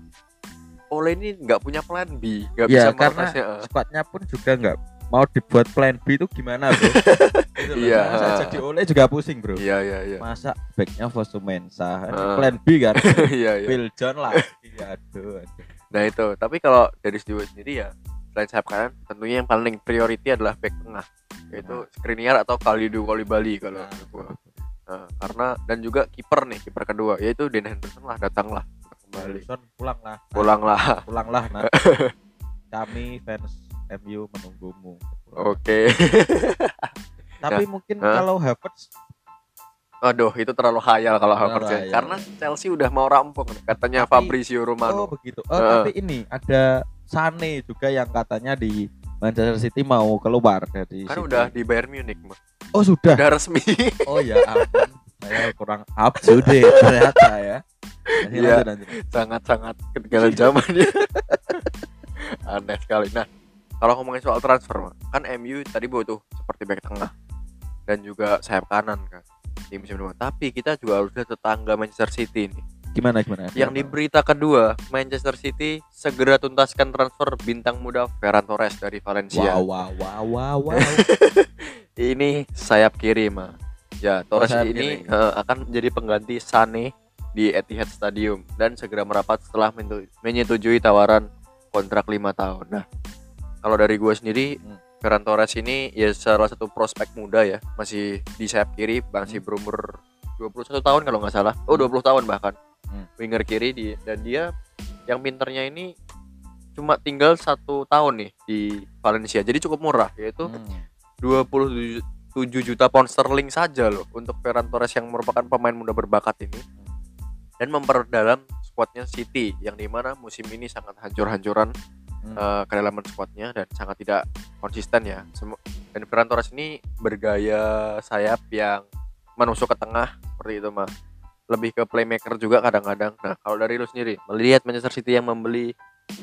Ole ini nggak punya plan B, nggak bisa Ya, karena merotasnya, eh. squadnya pun juga nggak mau dibuat plan B itu gimana, Bro? Gitu. Iya. Masa jadi oleh juga pusing, Bro. Iya iya iya. Masa backnya Fosu Mensah, Ah. plan B kan? Iya iya. Phil John lagi, aduh, aduh. Nah itu, tapi kalau dari Stewart sendiri ya selain sayap kanan tentunya yang paling priority adalah back tengah yaitu Skriniar atau Kalidou Koulibaly kalau Nah, gua. Nah, karena dan juga kiper nih kiper kedua yaitu Dean Henderson lah datanglah kembali Wilson pulanglah, Nah, pulanglah pulanglah, nah. Kami fans MU menunggumu. oke Tapi mungkin Hah? kalau Havertz aduh itu terlalu khayal kalau Havertz ya. karena Chelsea udah mau rampung nih, katanya Tapi- Fabrizio Oh Romano begitu. Oh Heeh. tapi ini ada Sane juga yang katanya di Manchester City mau keluar dari kan City. udah di Bayern Munich mah Oh sudah. udah resmi Oh ya ampun. Saya kurang up to date ternyata ya. Iya. sangat-sangat ketinggalan zaman ya aneh sekali nah kalau ngomongin soal transfer mah, kan MU tadi butuh seperti back tengah dan juga sayap kanan kan di musim depan tapi kita juga harus lihat tetangga Manchester City nih Gimana gimana? yang di berita kedua Manchester City segera tuntaskan transfer bintang muda Ferran Torres dari Valencia Wow wow wow wow wow. ini sayap kiri mah ya Torres sayap ini kiri. eh, akan menjadi pengganti Sane di Etihad Stadium dan segera merapat setelah menyetujui tawaran kontrak lima tahun nah kalau dari gue sendiri Hmm. Ferran Torres ini ya salah satu prospek muda ya masih di sayap kiri masih Hmm. berumur 21 tahun kalau nggak salah oh 20 tahun bahkan Hmm. winger kiri di dan dia yang pinternya ini cuma tinggal satu tahun nih di Valencia jadi cukup murah yaitu Hmm. 27 juta pound sterling saja loh untuk Ferran Torres yang merupakan pemain muda berbakat ini dan memperdalam skuadnya City yang di mana musim ini sangat hancur-hancuran Hmm. eh, kedalaman skuadnya dan sangat tidak konsisten ya Semu- dan Ferran Torres ini bergaya sayap yang menusuk ke tengah seperti itu mah lebih ke playmaker juga kadang-kadang nah kalau dari lu sendiri melihat Manchester City yang membeli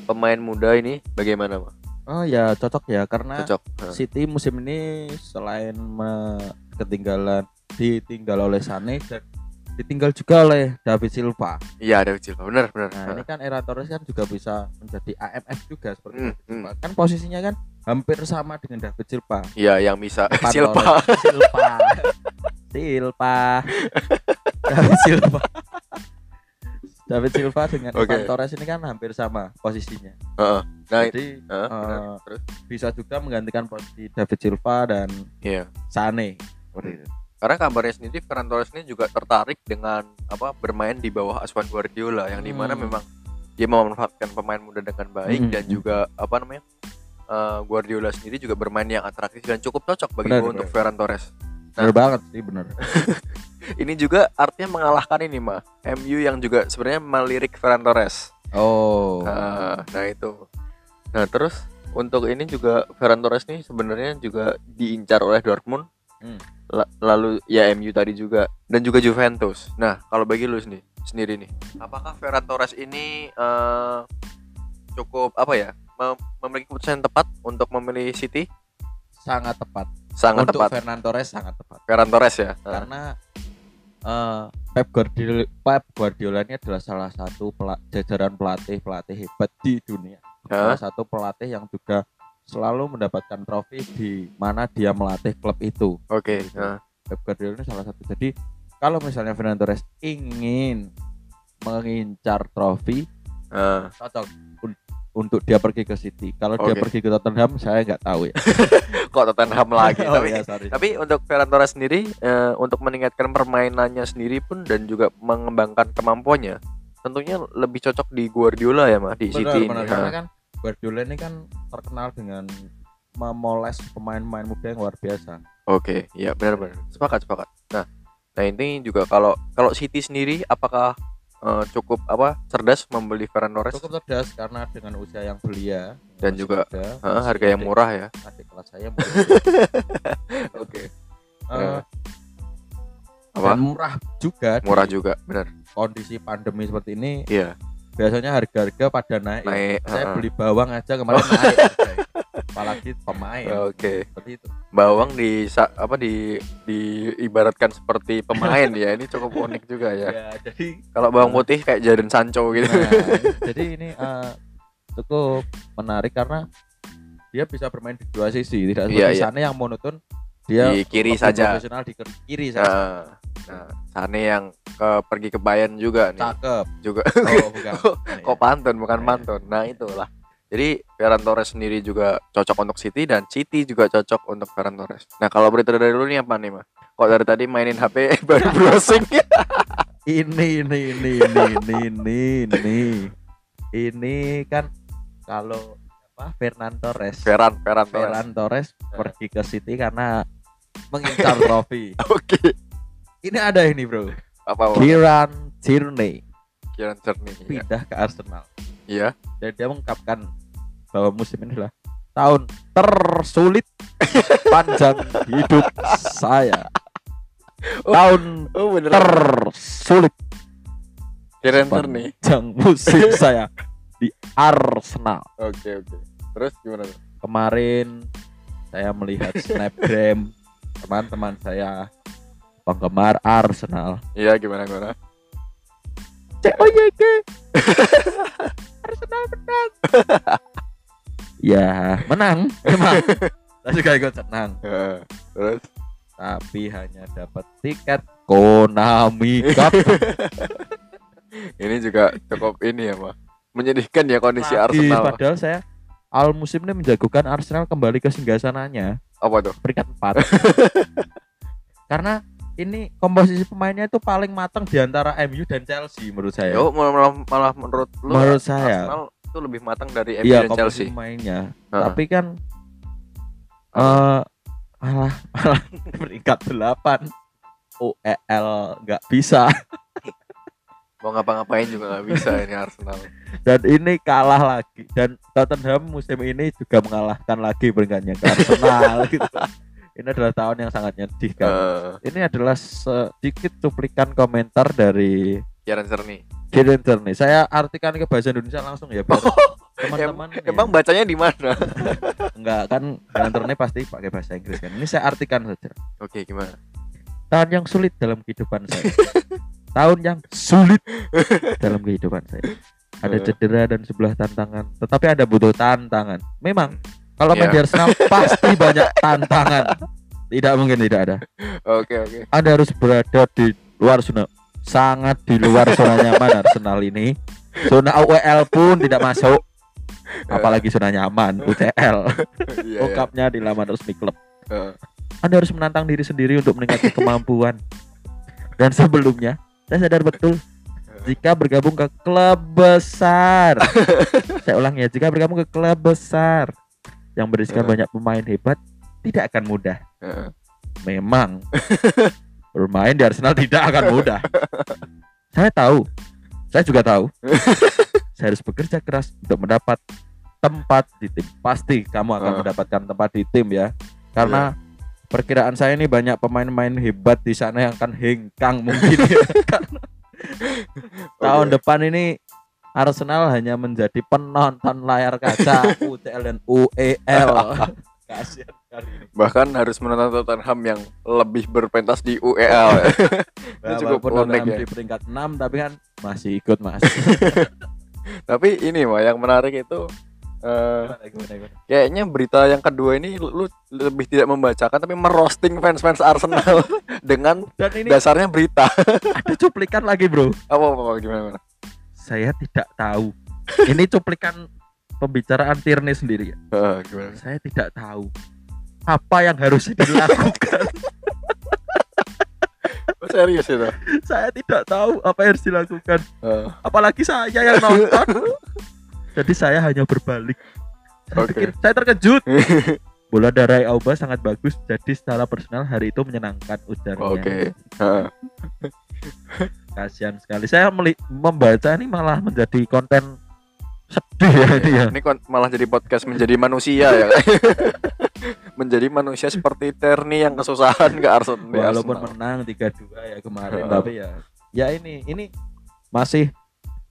pemain muda ini bagaimana mah Oh ya cocok ya karena cocok City musim ini selain ketinggalan ditinggal oleh Sane dan ditinggal juga oleh David Silva. Iya, ada Silva. Benar, benar. Nah, ini kan Era Torres kan juga bisa menjadi AMF juga seperti Hmm, David Silva. Kan posisinya kan hampir sama dengan David Silva. Iya, yang bisa Silva. Silva. Silva. David Silva. David Silva dengan. Ivan Torres ini kan hampir sama posisinya. Heeh. Nah, Jadi Heeh, benar. eh, Terus? bisa juga menggantikan posisi David Silva dan Iya. Sane. Karena kabarnya sendiri Ferran Torres ini juga tertarik dengan apa bermain di bawah asuhan Guardiola yang di mana Hmm. memang dia memanfaatkan pemain muda dengan baik Hmm, dan juga apa namanya eh, Guardiola sendiri juga bermain yang atraktif dan cukup cocok bagi Benar, gua untuk. Ferran Torres. Bener banget sih bener. Ini juga artinya mengalahkan ini mah MU yang juga sebenarnya melirik Ferran Torres. Oh. Nah, nah itu. Nah terus untuk ini juga Ferran Torres nih sebenarnya juga diincar oleh Dortmund. Hmm. La- lalu ya MU tadi juga dan juga Juventus. Nah kalau bagi lu sendiri sendiri nih, apakah Ferran Torres ini eh, cukup apa ya mem- memiliki keputusan yang tepat untuk memilih City? Sangat tepat. Sangat Untuk tepat. Fernando Torres sangat tepat. Ferran Torres ya. Karena eh, Pep Guardiola Pep Guardiola ini adalah salah satu pela- jajaran pelatih pelatih hebat di dunia. Hah? Salah satu pelatih yang juga selalu mendapatkan trofi di mana dia melatih klub itu. Oke. Gitu. Nah, Pep Guardiola ini salah satu. Jadi kalau misalnya Fernando Torres ingin mengincar trofi, nah. cocok un- untuk dia pergi ke City. Kalau dia Oke. pergi ke Tottenham, saya nggak tahu ya. kok Tottenham lagi? Oh, tapi iya, sorry. Tapi untuk Ferran Torres sendiri eh, untuk meningkatkan permainannya sendiri pun dan juga mengembangkan kemampuannya tentunya lebih cocok di Guardiola ya mah di benar, City benar. ini. Karena kan Guardiola ini kan terkenal dengan memoles pemain-pemain muda yang luar biasa. Oke, iya benar-benar. Sepakat, sepakat. Nah, nah ini juga kalau kalau City sendiri apakah eh, cukup apa cerdas membeli Ferran Torres Cukup cerdas karena dengan usia yang belia Dan masih juga, Eh, masih harga yang adik- murah ya. Adik kelas saya. Oke. Eh, Apa? dan murah juga. di Murah juga, benar. Kondisi pandemi seperti ini Iya, biasanya harga-harga pada naik. naik. Saya ha-ha. beli bawang aja kemarin naik. harganya. Apalagi pemain. Oke. Seperti itu. Bawang di apa di diibaratkan seperti pemain ya. Ini cukup unik juga ya. Ya, jadi Kalau bawang putih kayak Jadon Sancho gitu. Nah, jadi ini eh, cukup menarik karena dia bisa bermain di dua sisi, tidak Iya, seperti iya. Sane yang monoton dia Di kiri saja. profesional di kir- kiri saja. Nah, nah, Sane yang ke pergi ke Bayern juga nih. Cakep. Juga Oh, bukan. kok pantun bukan Iya. pantun. Nah, itulah. Jadi Ferran Torres sendiri juga cocok untuk City dan City juga cocok untuk Ferran Torres. Nah, kalau berita dari dulu nih apa nih, Mah? Kok dari tadi mainin HP baru browsing? ini ini ini ini ini ini ini ini kan kalau apa Fernando Torres Ferran, Ferran Torres. Ferran Torres Nah. pergi ke City karena mengincar trofi. Oke. Ini ada ini, Bro. Apa? apa? Kieran Tierney Kieran Tierney. Iya. pindah ke Arsenal. Iya. dan dia mengungkapkan bahwa musim ini adalah tahun tersulit panjang hidup saya. Oh. Tahun Oh, tersulit Kieran Tierney. panjang musim saya di Arsenal. Oke, oke. Terus gimana? Kemarin saya melihat snapgram teman-teman saya penggemar Arsenal. Iya, gimana gimana? COYK Arsenal menang. ya, menang memang. Saya juga ikut senang, Heeh. Terus tapi hanya dapat tiket Konami Cup. ini juga cukup ini ya, Mah. Menyedihkan ya kondisi Lagi, Arsenal. Padahal saya awal musim ini menjagokan Arsenal kembali ke singgasananya Apa tuh? peringkat 4. Karena ini komposisi pemainnya itu paling matang di antara MU dan Chelsea menurut saya. Yo, malah, malah, menurut lu Menurut saya. Arsenal itu lebih matang dari MU Iya, dan komposisi Chelsea. pemainnya. Heeh. Tapi kan eh malah malah peringkat 8 UEL nggak bisa Mau ngapa-ngapain juga nggak bisa ini Arsenal. dan ini kalah lagi dan Tottenham musim ini juga mengalahkan lagi peringkatnya ke Arsenal gitu. Ini adalah tahun yang sangat menyedihkan. Eh, ini adalah sedikit cuplikan komentar dari Kieran Tierney. Kieran Tierney. Saya artikan ke bahasa Indonesia langsung ya biar teman-teman ya. Emang bacanya di mana? enggak kan Kieran Tierney pasti pakai bahasa Inggris kan. Ini saya artikan saja. Oke, gimana? Tahun yang sulit dalam kehidupan saya. Tahun yang sulit dalam kehidupan saya. Ada Eh. cedera dan sebelah tantangan, tetapi ada butuh tantangan. Memang kalau main di Arsenal pasti banyak tantangan. Tidak mungkin tidak ada. Oke oke. Anda harus berada di luar zona sangat di luar zona nyaman Arsenal ini. Zona UEL pun tidak masuk. Apalagi zona nyaman UCL. Iya. Ungkapnya di laman resmi klub. Heeh. Anda harus menantang diri sendiri untuk meningkatkan kemampuan. Dan sebelumnya, saya sadar betul jika bergabung ke klub besar. saya ulang ya, jika bergabung ke klub besar yang berisikan banyak pemain hebat, tidak akan mudah. Memang bermain di Arsenal tidak akan mudah. saya tahu, saya juga tahu. saya harus bekerja keras untuk mendapat tempat di tim. Pasti kamu akan mendapatkan tempat di tim ya. Karena perkiraan saya ini banyak pemain-pemain hebat di sana yang akan hengkang mungkin ya. Tahun Oke. depan ini Arsenal hanya menjadi penonton layar kaca UCL dan UEL. Kasihan kali ini. bahkan harus menonton Tottenham yang lebih berpentas di UEL. Ini cukup unik ya. di peringkat 6 tapi kan masih ikut Mas. Tapi ini mah yang menarik itu eh, kayaknya berita yang kedua ini lu, lu lebih tidak membacakan tapi merosting fans-fans Arsenal dengan Dan ini dasarnya berita. ada cuplikan lagi, Bro. apa apa, apa gimana, gimana? Saya tidak tahu. Ini cuplikan pembicaraan Tierney sendiri ya. Heeh, gimana? Saya tidak tahu apa yang harus dilakukan. Oh, serius itu. saya tidak tahu apa yang harus dilakukan. Heeh. Apalagi saya yang nonton. Jadi saya hanya berbalik. Saya Oke. pikir saya terkejut. Bola darah Auba sangat bagus, jadi secara personal hari itu menyenangkan ujarnya. Oke. Heeh. Kasihan sekali. Saya membaca ini malah menjadi konten sedih ya ini ya. Ini malah jadi podcast menjadi manusia ya. menjadi manusia seperti Terni yang kesusahan ke Arsenal. Walaupun Arsenal. menang 3-2 ya kemarin, tapi ya ya ini ini masih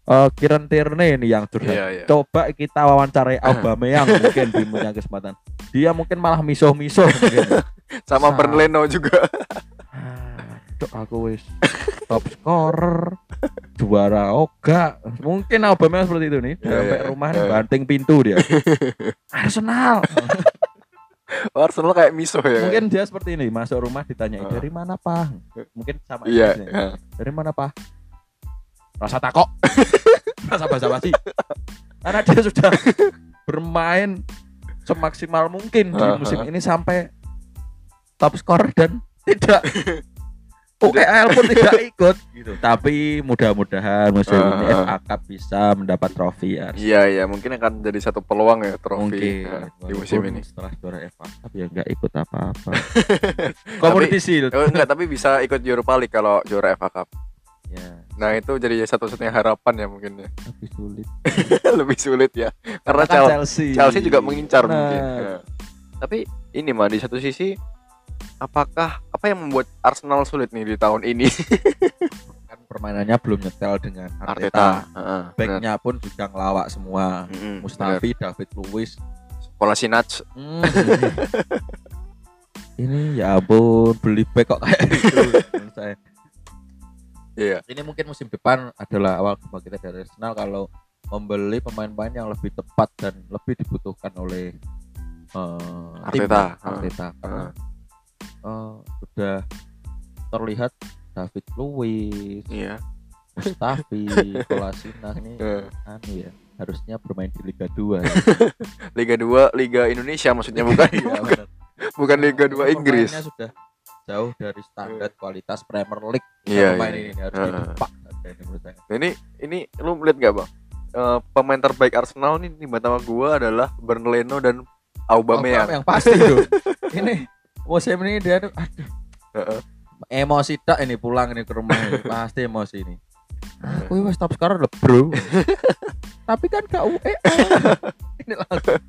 eh Kieran Tierney ini yang curhat. Iya, iya. Coba kita wawancarai Aubameyang mungkin di punya kesempatan. Dia mungkin malah miso-miso mungkin. Sama Sa- Bernleno juga. Aduh, aku wis top scorer juara oga mungkin Aubameyang seperti itu nih Iya, sampai iya, rumah iya. banting pintu dia Arsenal Arsenal kayak miso ya. mungkin dia seperti ini masuk rumah ditanya Ah. dari mana pak mungkin sama istrinya. iya. dari mana pak rasa takok rasa basa basi karena dia sudah bermain semaksimal mungkin di musim ini sampai top scorer dan tidak UEL pun tidak ikut gitu. Tapi mudah-mudahan musim Ah, ini. FA Cup bisa mendapat trofi ya. Iya iya mungkin akan jadi satu peluang ya trofi Mungkin ya, di musim ini. setelah juara FA Cup ya nggak ikut apa-apa. Community Shield. Oh, enggak tapi bisa ikut Europa League kalau juara FA Cup. Ya, Nah itu jadi satu-satunya harapan ya mungkin ya. tapi sulit. Lebih sulit ya. Karena Kan Chelsea, Chelsea. Chelsea juga mengincar Nah, mungkin. Ya. Tapi ini mah di satu sisi apakah apa yang membuat Arsenal sulit nih di tahun ini? Kan permainannya belum nyetel dengan Arteta. Arteta. Benar. Backnya pun juga ngelawak semua. Benar. Mustafi, David Luiz. Kolasinac. Hmm. ini ya ampun beli back kok kayak gitu. Iya. ini mungkin musim depan adalah awal kebangkitan dari Arsenal kalau membeli pemain-pemain yang lebih tepat dan lebih dibutuhkan oleh eh, Arteta. tim Arteta karena Heeh. eh, sudah terlihat David Luiz, Iya. Mustafi, Kolasinac ini Eh, anu ya harusnya bermain di Liga 2 ya. Liga 2, Liga Indonesia maksudnya bukan Iya, bukan, Liga 2 Pemainnya Inggris. sudah jauh dari standar kualitas Premier League Iya, pemain iya. ini harus didepak saja ini menurut saya. Ini ini lu melihat gak bang Eh, pemain terbaik Arsenal nih di mata gua adalah Bernleno dan Aubameyang. yang pasti tuh. ini musim ini dia tuh aduh Heeh. emosi tak ini pulang ini ke rumah ini. pasti emosi ini. Aku wis top scorer loh, Bro. Tapi kan gak UE. ini langsung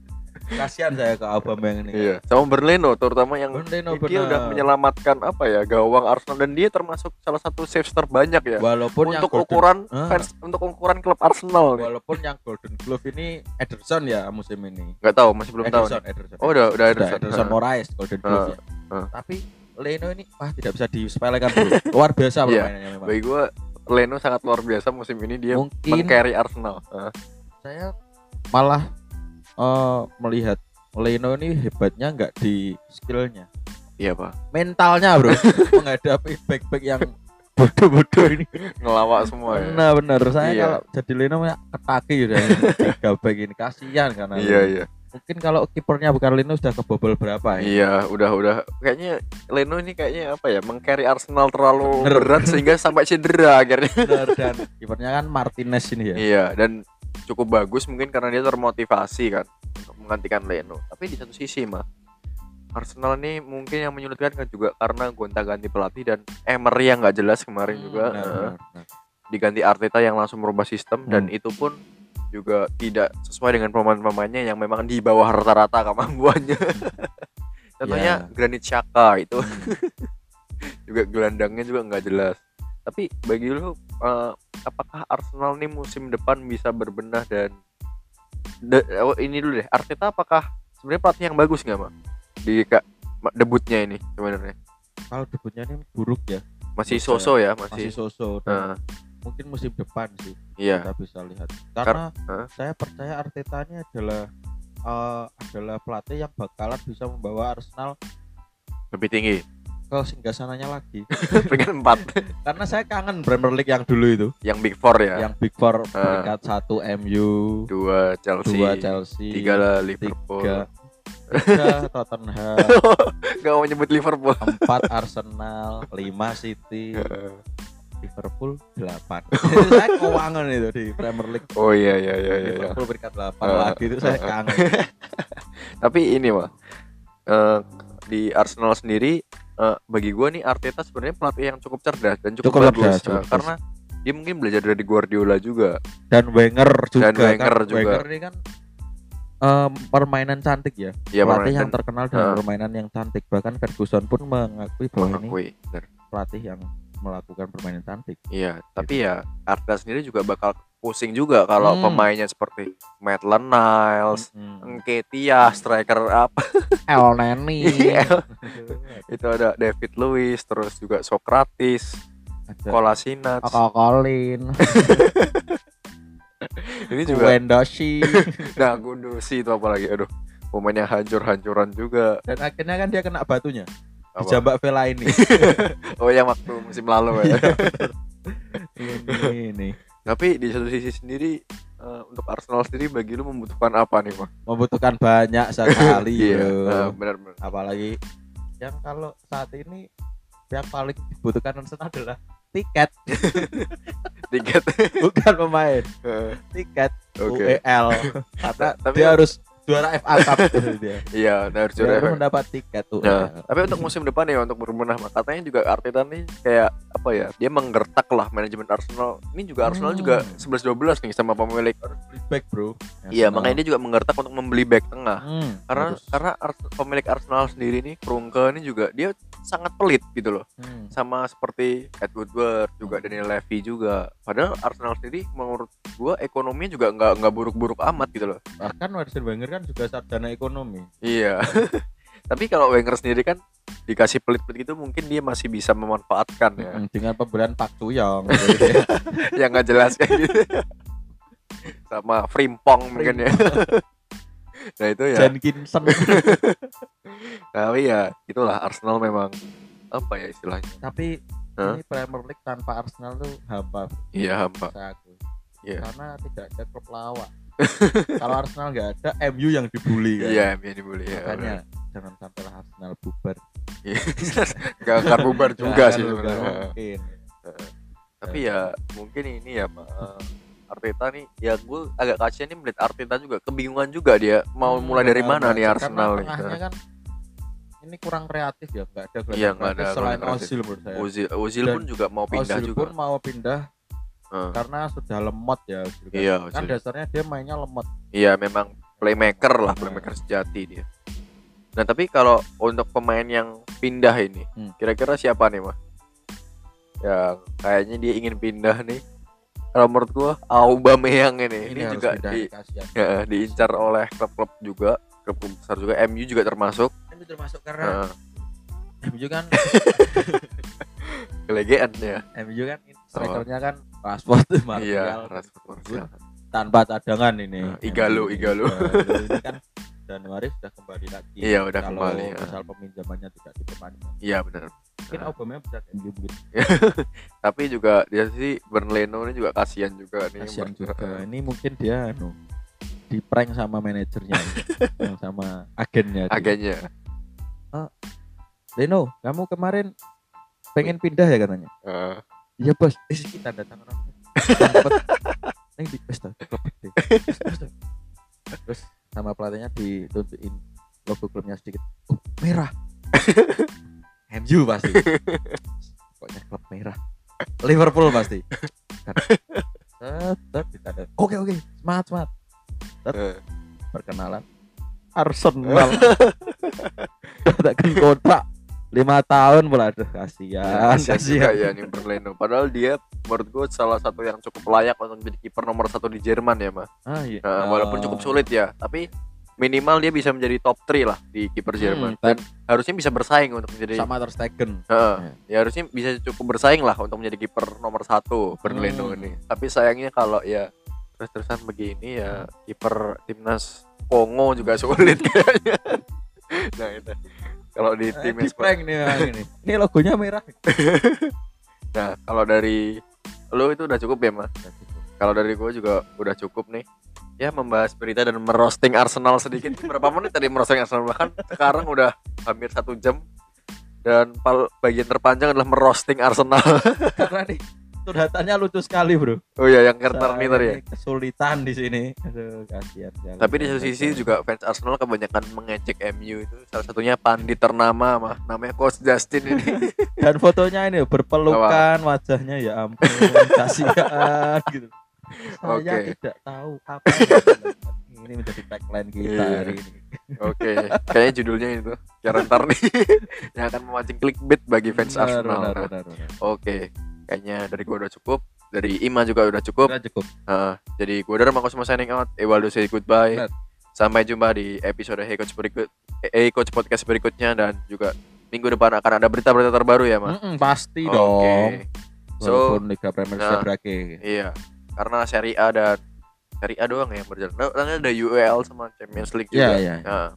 kasihan saya ke Aubameyang ini. Iya, sama Bernleno terutama yang Bernardo dia udah benar. menyelamatkan apa ya gawang Arsenal dan dia termasuk salah satu saves terbanyak ya Walaupun yang untuk golden, ukuran Ah. fans untuk ukuran klub Arsenal nih. walaupun yang Golden Glove ini Ederson ya musim ini. Nggak tahu masih belum tahu. Ederson, nih. Ederson. Oh udah udah Ederson. Ederson Heeh. Moraes Golden Glove Ah, ya. ah. Tapi Leno ini wah tidak bisa disepelekan bro. Luar biasa Iya. permainannya memang. Bagi gua Leno sangat luar biasa musim ini dia Mungkin- meng-carry Arsenal. Heeh. saya malah eh, melihat Leno ini hebatnya nggak di skillnya iya pak. mentalnya bro menghadapi back-back yang bodoh-bodoh ini Ngelawak semua ya. benar benar saya Iya. kalau jadi Leno ya ketaki udah tiga back ini kasihan karena Iya iya. mungkin kalau kipernya bukan Leno sudah kebobol berapa ya Iya, udah udah kayaknya Leno ini kayaknya apa ya, meng-carry Arsenal terlalu Bener. berat sehingga sampai cedera akhirnya. benar dan kipernya kan Martinez ini ya Iya, dan cukup bagus mungkin karena dia termotivasi kan untuk menggantikan Leno. Tapi di satu sisi mah Arsenal ini mungkin yang menyulitkan kan juga karena gonta-ganti pelatih dan Emery yang nggak jelas kemarin Hmm, juga benar, eh, benar, benar. diganti Arteta yang langsung merubah sistem dan Hmm. itu pun juga tidak sesuai dengan pemain-pemainnya yang memang di bawah rata-rata kemampuannya. Contohnya Ya. Granit Xhaka itu Hmm. juga gelandangnya juga nggak jelas. Tapi bagi lu eh, apakah Arsenal nih musim depan bisa berbenah dan de- oh, ini dulu deh Arteta apakah sebenarnya pelatih yang bagus nggak mak di kak debutnya ini sebenarnya. Kalau debutnya ini buruk ya. Masih soso ya masih. Masih, so-so. Dan Eh, mungkin musim depan sih iya. kita bisa lihat. Karena Hah? saya percaya Arteta ini adalah eh, adalah pelatih yang bakalan bisa membawa Arsenal lebih tinggi ke singgasananya lagi. Peringkat empat. Karena saya kangen Premier League yang dulu itu. Yang Big Four ya? Yang Big Four peringkat satu MU dua Chelsea, dua Chelsea tiga lah Liverpool. tiga, tiga Tottenham. Nggak mau nyebut Liverpool. Empat Arsenal lima City. Eh, Liverpool delapan. Saya keuangan itu di Premier League. Oh iya iya iya iya. Liverpool peringkat delapan Eh, lagi itu saya kangen. Tapi ini mah eh, di Arsenal sendiri eh, bagi gua nih Arteta sebenarnya pelatih yang cukup cerdas dan cukup, Cukup bagus cerdas, cukup Eh, bagus. karena dia mungkin belajar dari Guardiola juga dan Wenger juga Dan Wenger kan. juga. Wenger ini kan em, permainan cantik ya ya pelatih yang terkenal dengan Eh. permainan yang cantik bahkan Ferguson pun mengakui bahwa ini mengakui benar. pelatih yang melakukan permainan cantik iya tapi ya Arteta sendiri juga bakal pusing juga kalau Hmm. pemainnya seperti Maitland Niles. Nketiah striker apa? El Neni. Iya. itu ada David Luiz terus juga Socrates Kolasinac. Kakak Colin ini juga Wendoshi nah Gunduzi itu apa lagi aduh pemainnya hancur-hancuran juga. Dan akhirnya kan dia kena batunya Apa? dijambak Vela ini. Oh yang waktu musim lalu ya. Ini, ini tapi di satu sisi sendiri eh, untuk Arsenal sendiri bagi lu membutuhkan apa nih mah membutuhkan banyak sekali iya benar-benar apalagi yang kalau saat ini yang paling dibutuhkan Arsenal adalah tiket. Tiket. Bukan pemain. Eh, tiket oke. UEL karena Tapi- dia harus juara FA Cup dia. iya nah, harus dia juara FA. mendapat tiket UEL Nah, tapi untuk musim depan ya untuk berbenah katanya juga Arteta nih kayak apa ya? Dia menggertak lah manajemen Arsenal. Ini juga Arsenal Hmm. juga 11-12 nih sama pemilik. back bro Iya, makanya dia juga menggertak untuk membeli back tengah. Hmm, Karena harus. karena Ars- pemilik Arsenal sendiri nih, Kroenke ini juga dia sangat pelit gitu loh. Hmm. Sama seperti Ed Woodward juga Daniel Levy juga. Padahal Arsenal sendiri menurut gua ekonominya juga nggak nggak buruk-buruk amat gitu loh. bahkan Arsene Wenger kan juga sarjana ekonomi Iya. Tapi kalau Wenger sendiri kan dikasih pelit-pelit gitu mungkin dia masih bisa memanfaatkan ya. Hmm, dengan pembelian Pak gitu ya. yang nggak jelas kayak gitu. Sama Frimpong mungkin ya. Nah itu ya. Jenkinson Tapi ya itulah Arsenal memang apa ya istilahnya? tapi Hah? ini Premier League tanpa Arsenal tuh hampa Iya hampa. Iya. karena tidak ada klub lawak kalau Arsenal nggak ada MU yang dibully kan Iya, biar dibully ya. makanya jangan sampai Arsenal bubar Iya. Gak akan bubar juga sih sebenarnya. mungkin Tapi ya mungkin ini ya Pak Arteta nih ya gue agak kasihan nih melihat Arteta juga kebingungan juga dia mau Hmm, mulai dari mana nih. Arsenal nih. kan ini kurang kreatif ya nggak ada Iya, nggak kreatif ada selain kreatif. Ozil menurut saya Ozil, Ozil Dan pun juga mau pindah Ozil juga. pun mau pindah Eh, karena sudah lemot ya Ozil kan. Iya, kan Ozil. dasarnya dia mainnya lemot Iya memang playmaker lah, Nah. playmaker sejati dia. Nah tapi kalau untuk pemain yang pindah ini, Hmm. kira-kira siapa nih mah? Yang kayaknya dia ingin pindah nih. Kalau menurut gua Aubameyang ini, ini, harus juga di, ya, diincar oleh klub-klub juga, klub besar juga, MU juga termasuk. ini termasuk karena Nah, MU kan kelegean ya. MU kan strikernya kan Rashford Iya, Martial Rashford Martial. tanpa cadangan ini Nah, Igalo, Igalo. Igalo ini kan Januari sudah kembali lagi Iya, udah kalau kembali, ya. misal peminjamannya tidak diperpanjang Iya benar. Mungkin. Aubameyang MU mungkin Tapi juga dia sih Bernleno ini juga kasihan juga nih. kasihan juga. Ini mungkin dia anu di prank sama manajernya ini, sama agennya. Agennya. Leno kamu kemarin pengen pindah ya katanya? Iya bos. Eh kita datang orang. Neng di dah. terus sama pelatihnya ditunjukin logo klubnya sedikit. Oh merah MU pasti. Pokoknya klub merah. Liverpool pasti. Oke oke. Semangat semangat eh. perkenalan. Arsenal. Katakan kontrak. Lima tahun pula. Aduh kasihan. Kasihan juga kasihan ya nih Bernleno. Padahal dia menurut gue salah satu yang cukup layak untuk menjadi kiper nomor satu di Jerman ya mah. ah iya. Nah, walaupun cukup sulit ya, tapi minimal dia bisa menjadi top 3 lah di kiper Hmm, Jerman. Dan harusnya bisa bersaing untuk menjadi sama Ter Stegen Heeh. Ya. ya harusnya bisa cukup bersaing lah untuk menjadi kiper nomor satu Bernleno Hmm. ini. Tapi sayangnya kalau ya terus-terusan begini ya kiper timnas Kongo juga sulit kayaknya. nah itu kalau di Eh, tim di prank nih yang ini ini logonya merah Nah kalau dari lo itu udah cukup ya mas? Kalau dari gue juga udah cukup nih. Ya membahas berita dan merosting Arsenal sedikit. Berapa menit tadi merosting Arsenal bahkan sekarang udah hampir satu jam. Dan bagian terpanjang adalah merosting Arsenal. karena nih curhatannya lucu sekali bro oh iya yang Kerner nih tadi ya. kesulitan di sini aduh kasihan. Tapi di satu sisi juga fans Arsenal kebanyakan mengecek MU itu. Salah satunya pandit ternama mah namanya Coach Justin ini. dan fotonya ini berpelukan wajahnya ya ampun kasihan gitu saya Oke. tidak tahu apa yang ini menjadi tagline kita Iya. hari ini Oke, kayaknya judulnya itu. Kira ntar nih yang akan memancing clickbait bagi fans Benar, Arsenal. benar, Nah, benar, benar. Oke, kayaknya dari gua udah cukup. Dari Ima juga udah cukup. Udah cukup Heeh, jadi gua dari Marcos mau signing out. Ewaldo say goodbye. Benar. Sampai jumpa di episode Hey Coach berikut, Hey Coach podcast berikutnya dan juga minggu depan akan ada berita-berita terbaru ya, Mas. Mm-mm, pasti Oke. dong So, walaupun Liga Premier nah. sudah berakhir iya. Karena Serie A dan Serie A doang ya yang berjalan. Nah, Nanti ada UEL sama Champions League juga. Iya, iya. Nah,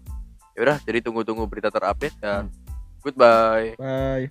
yaudah, jadi tunggu-tunggu berita terupdate dan goodbye. bye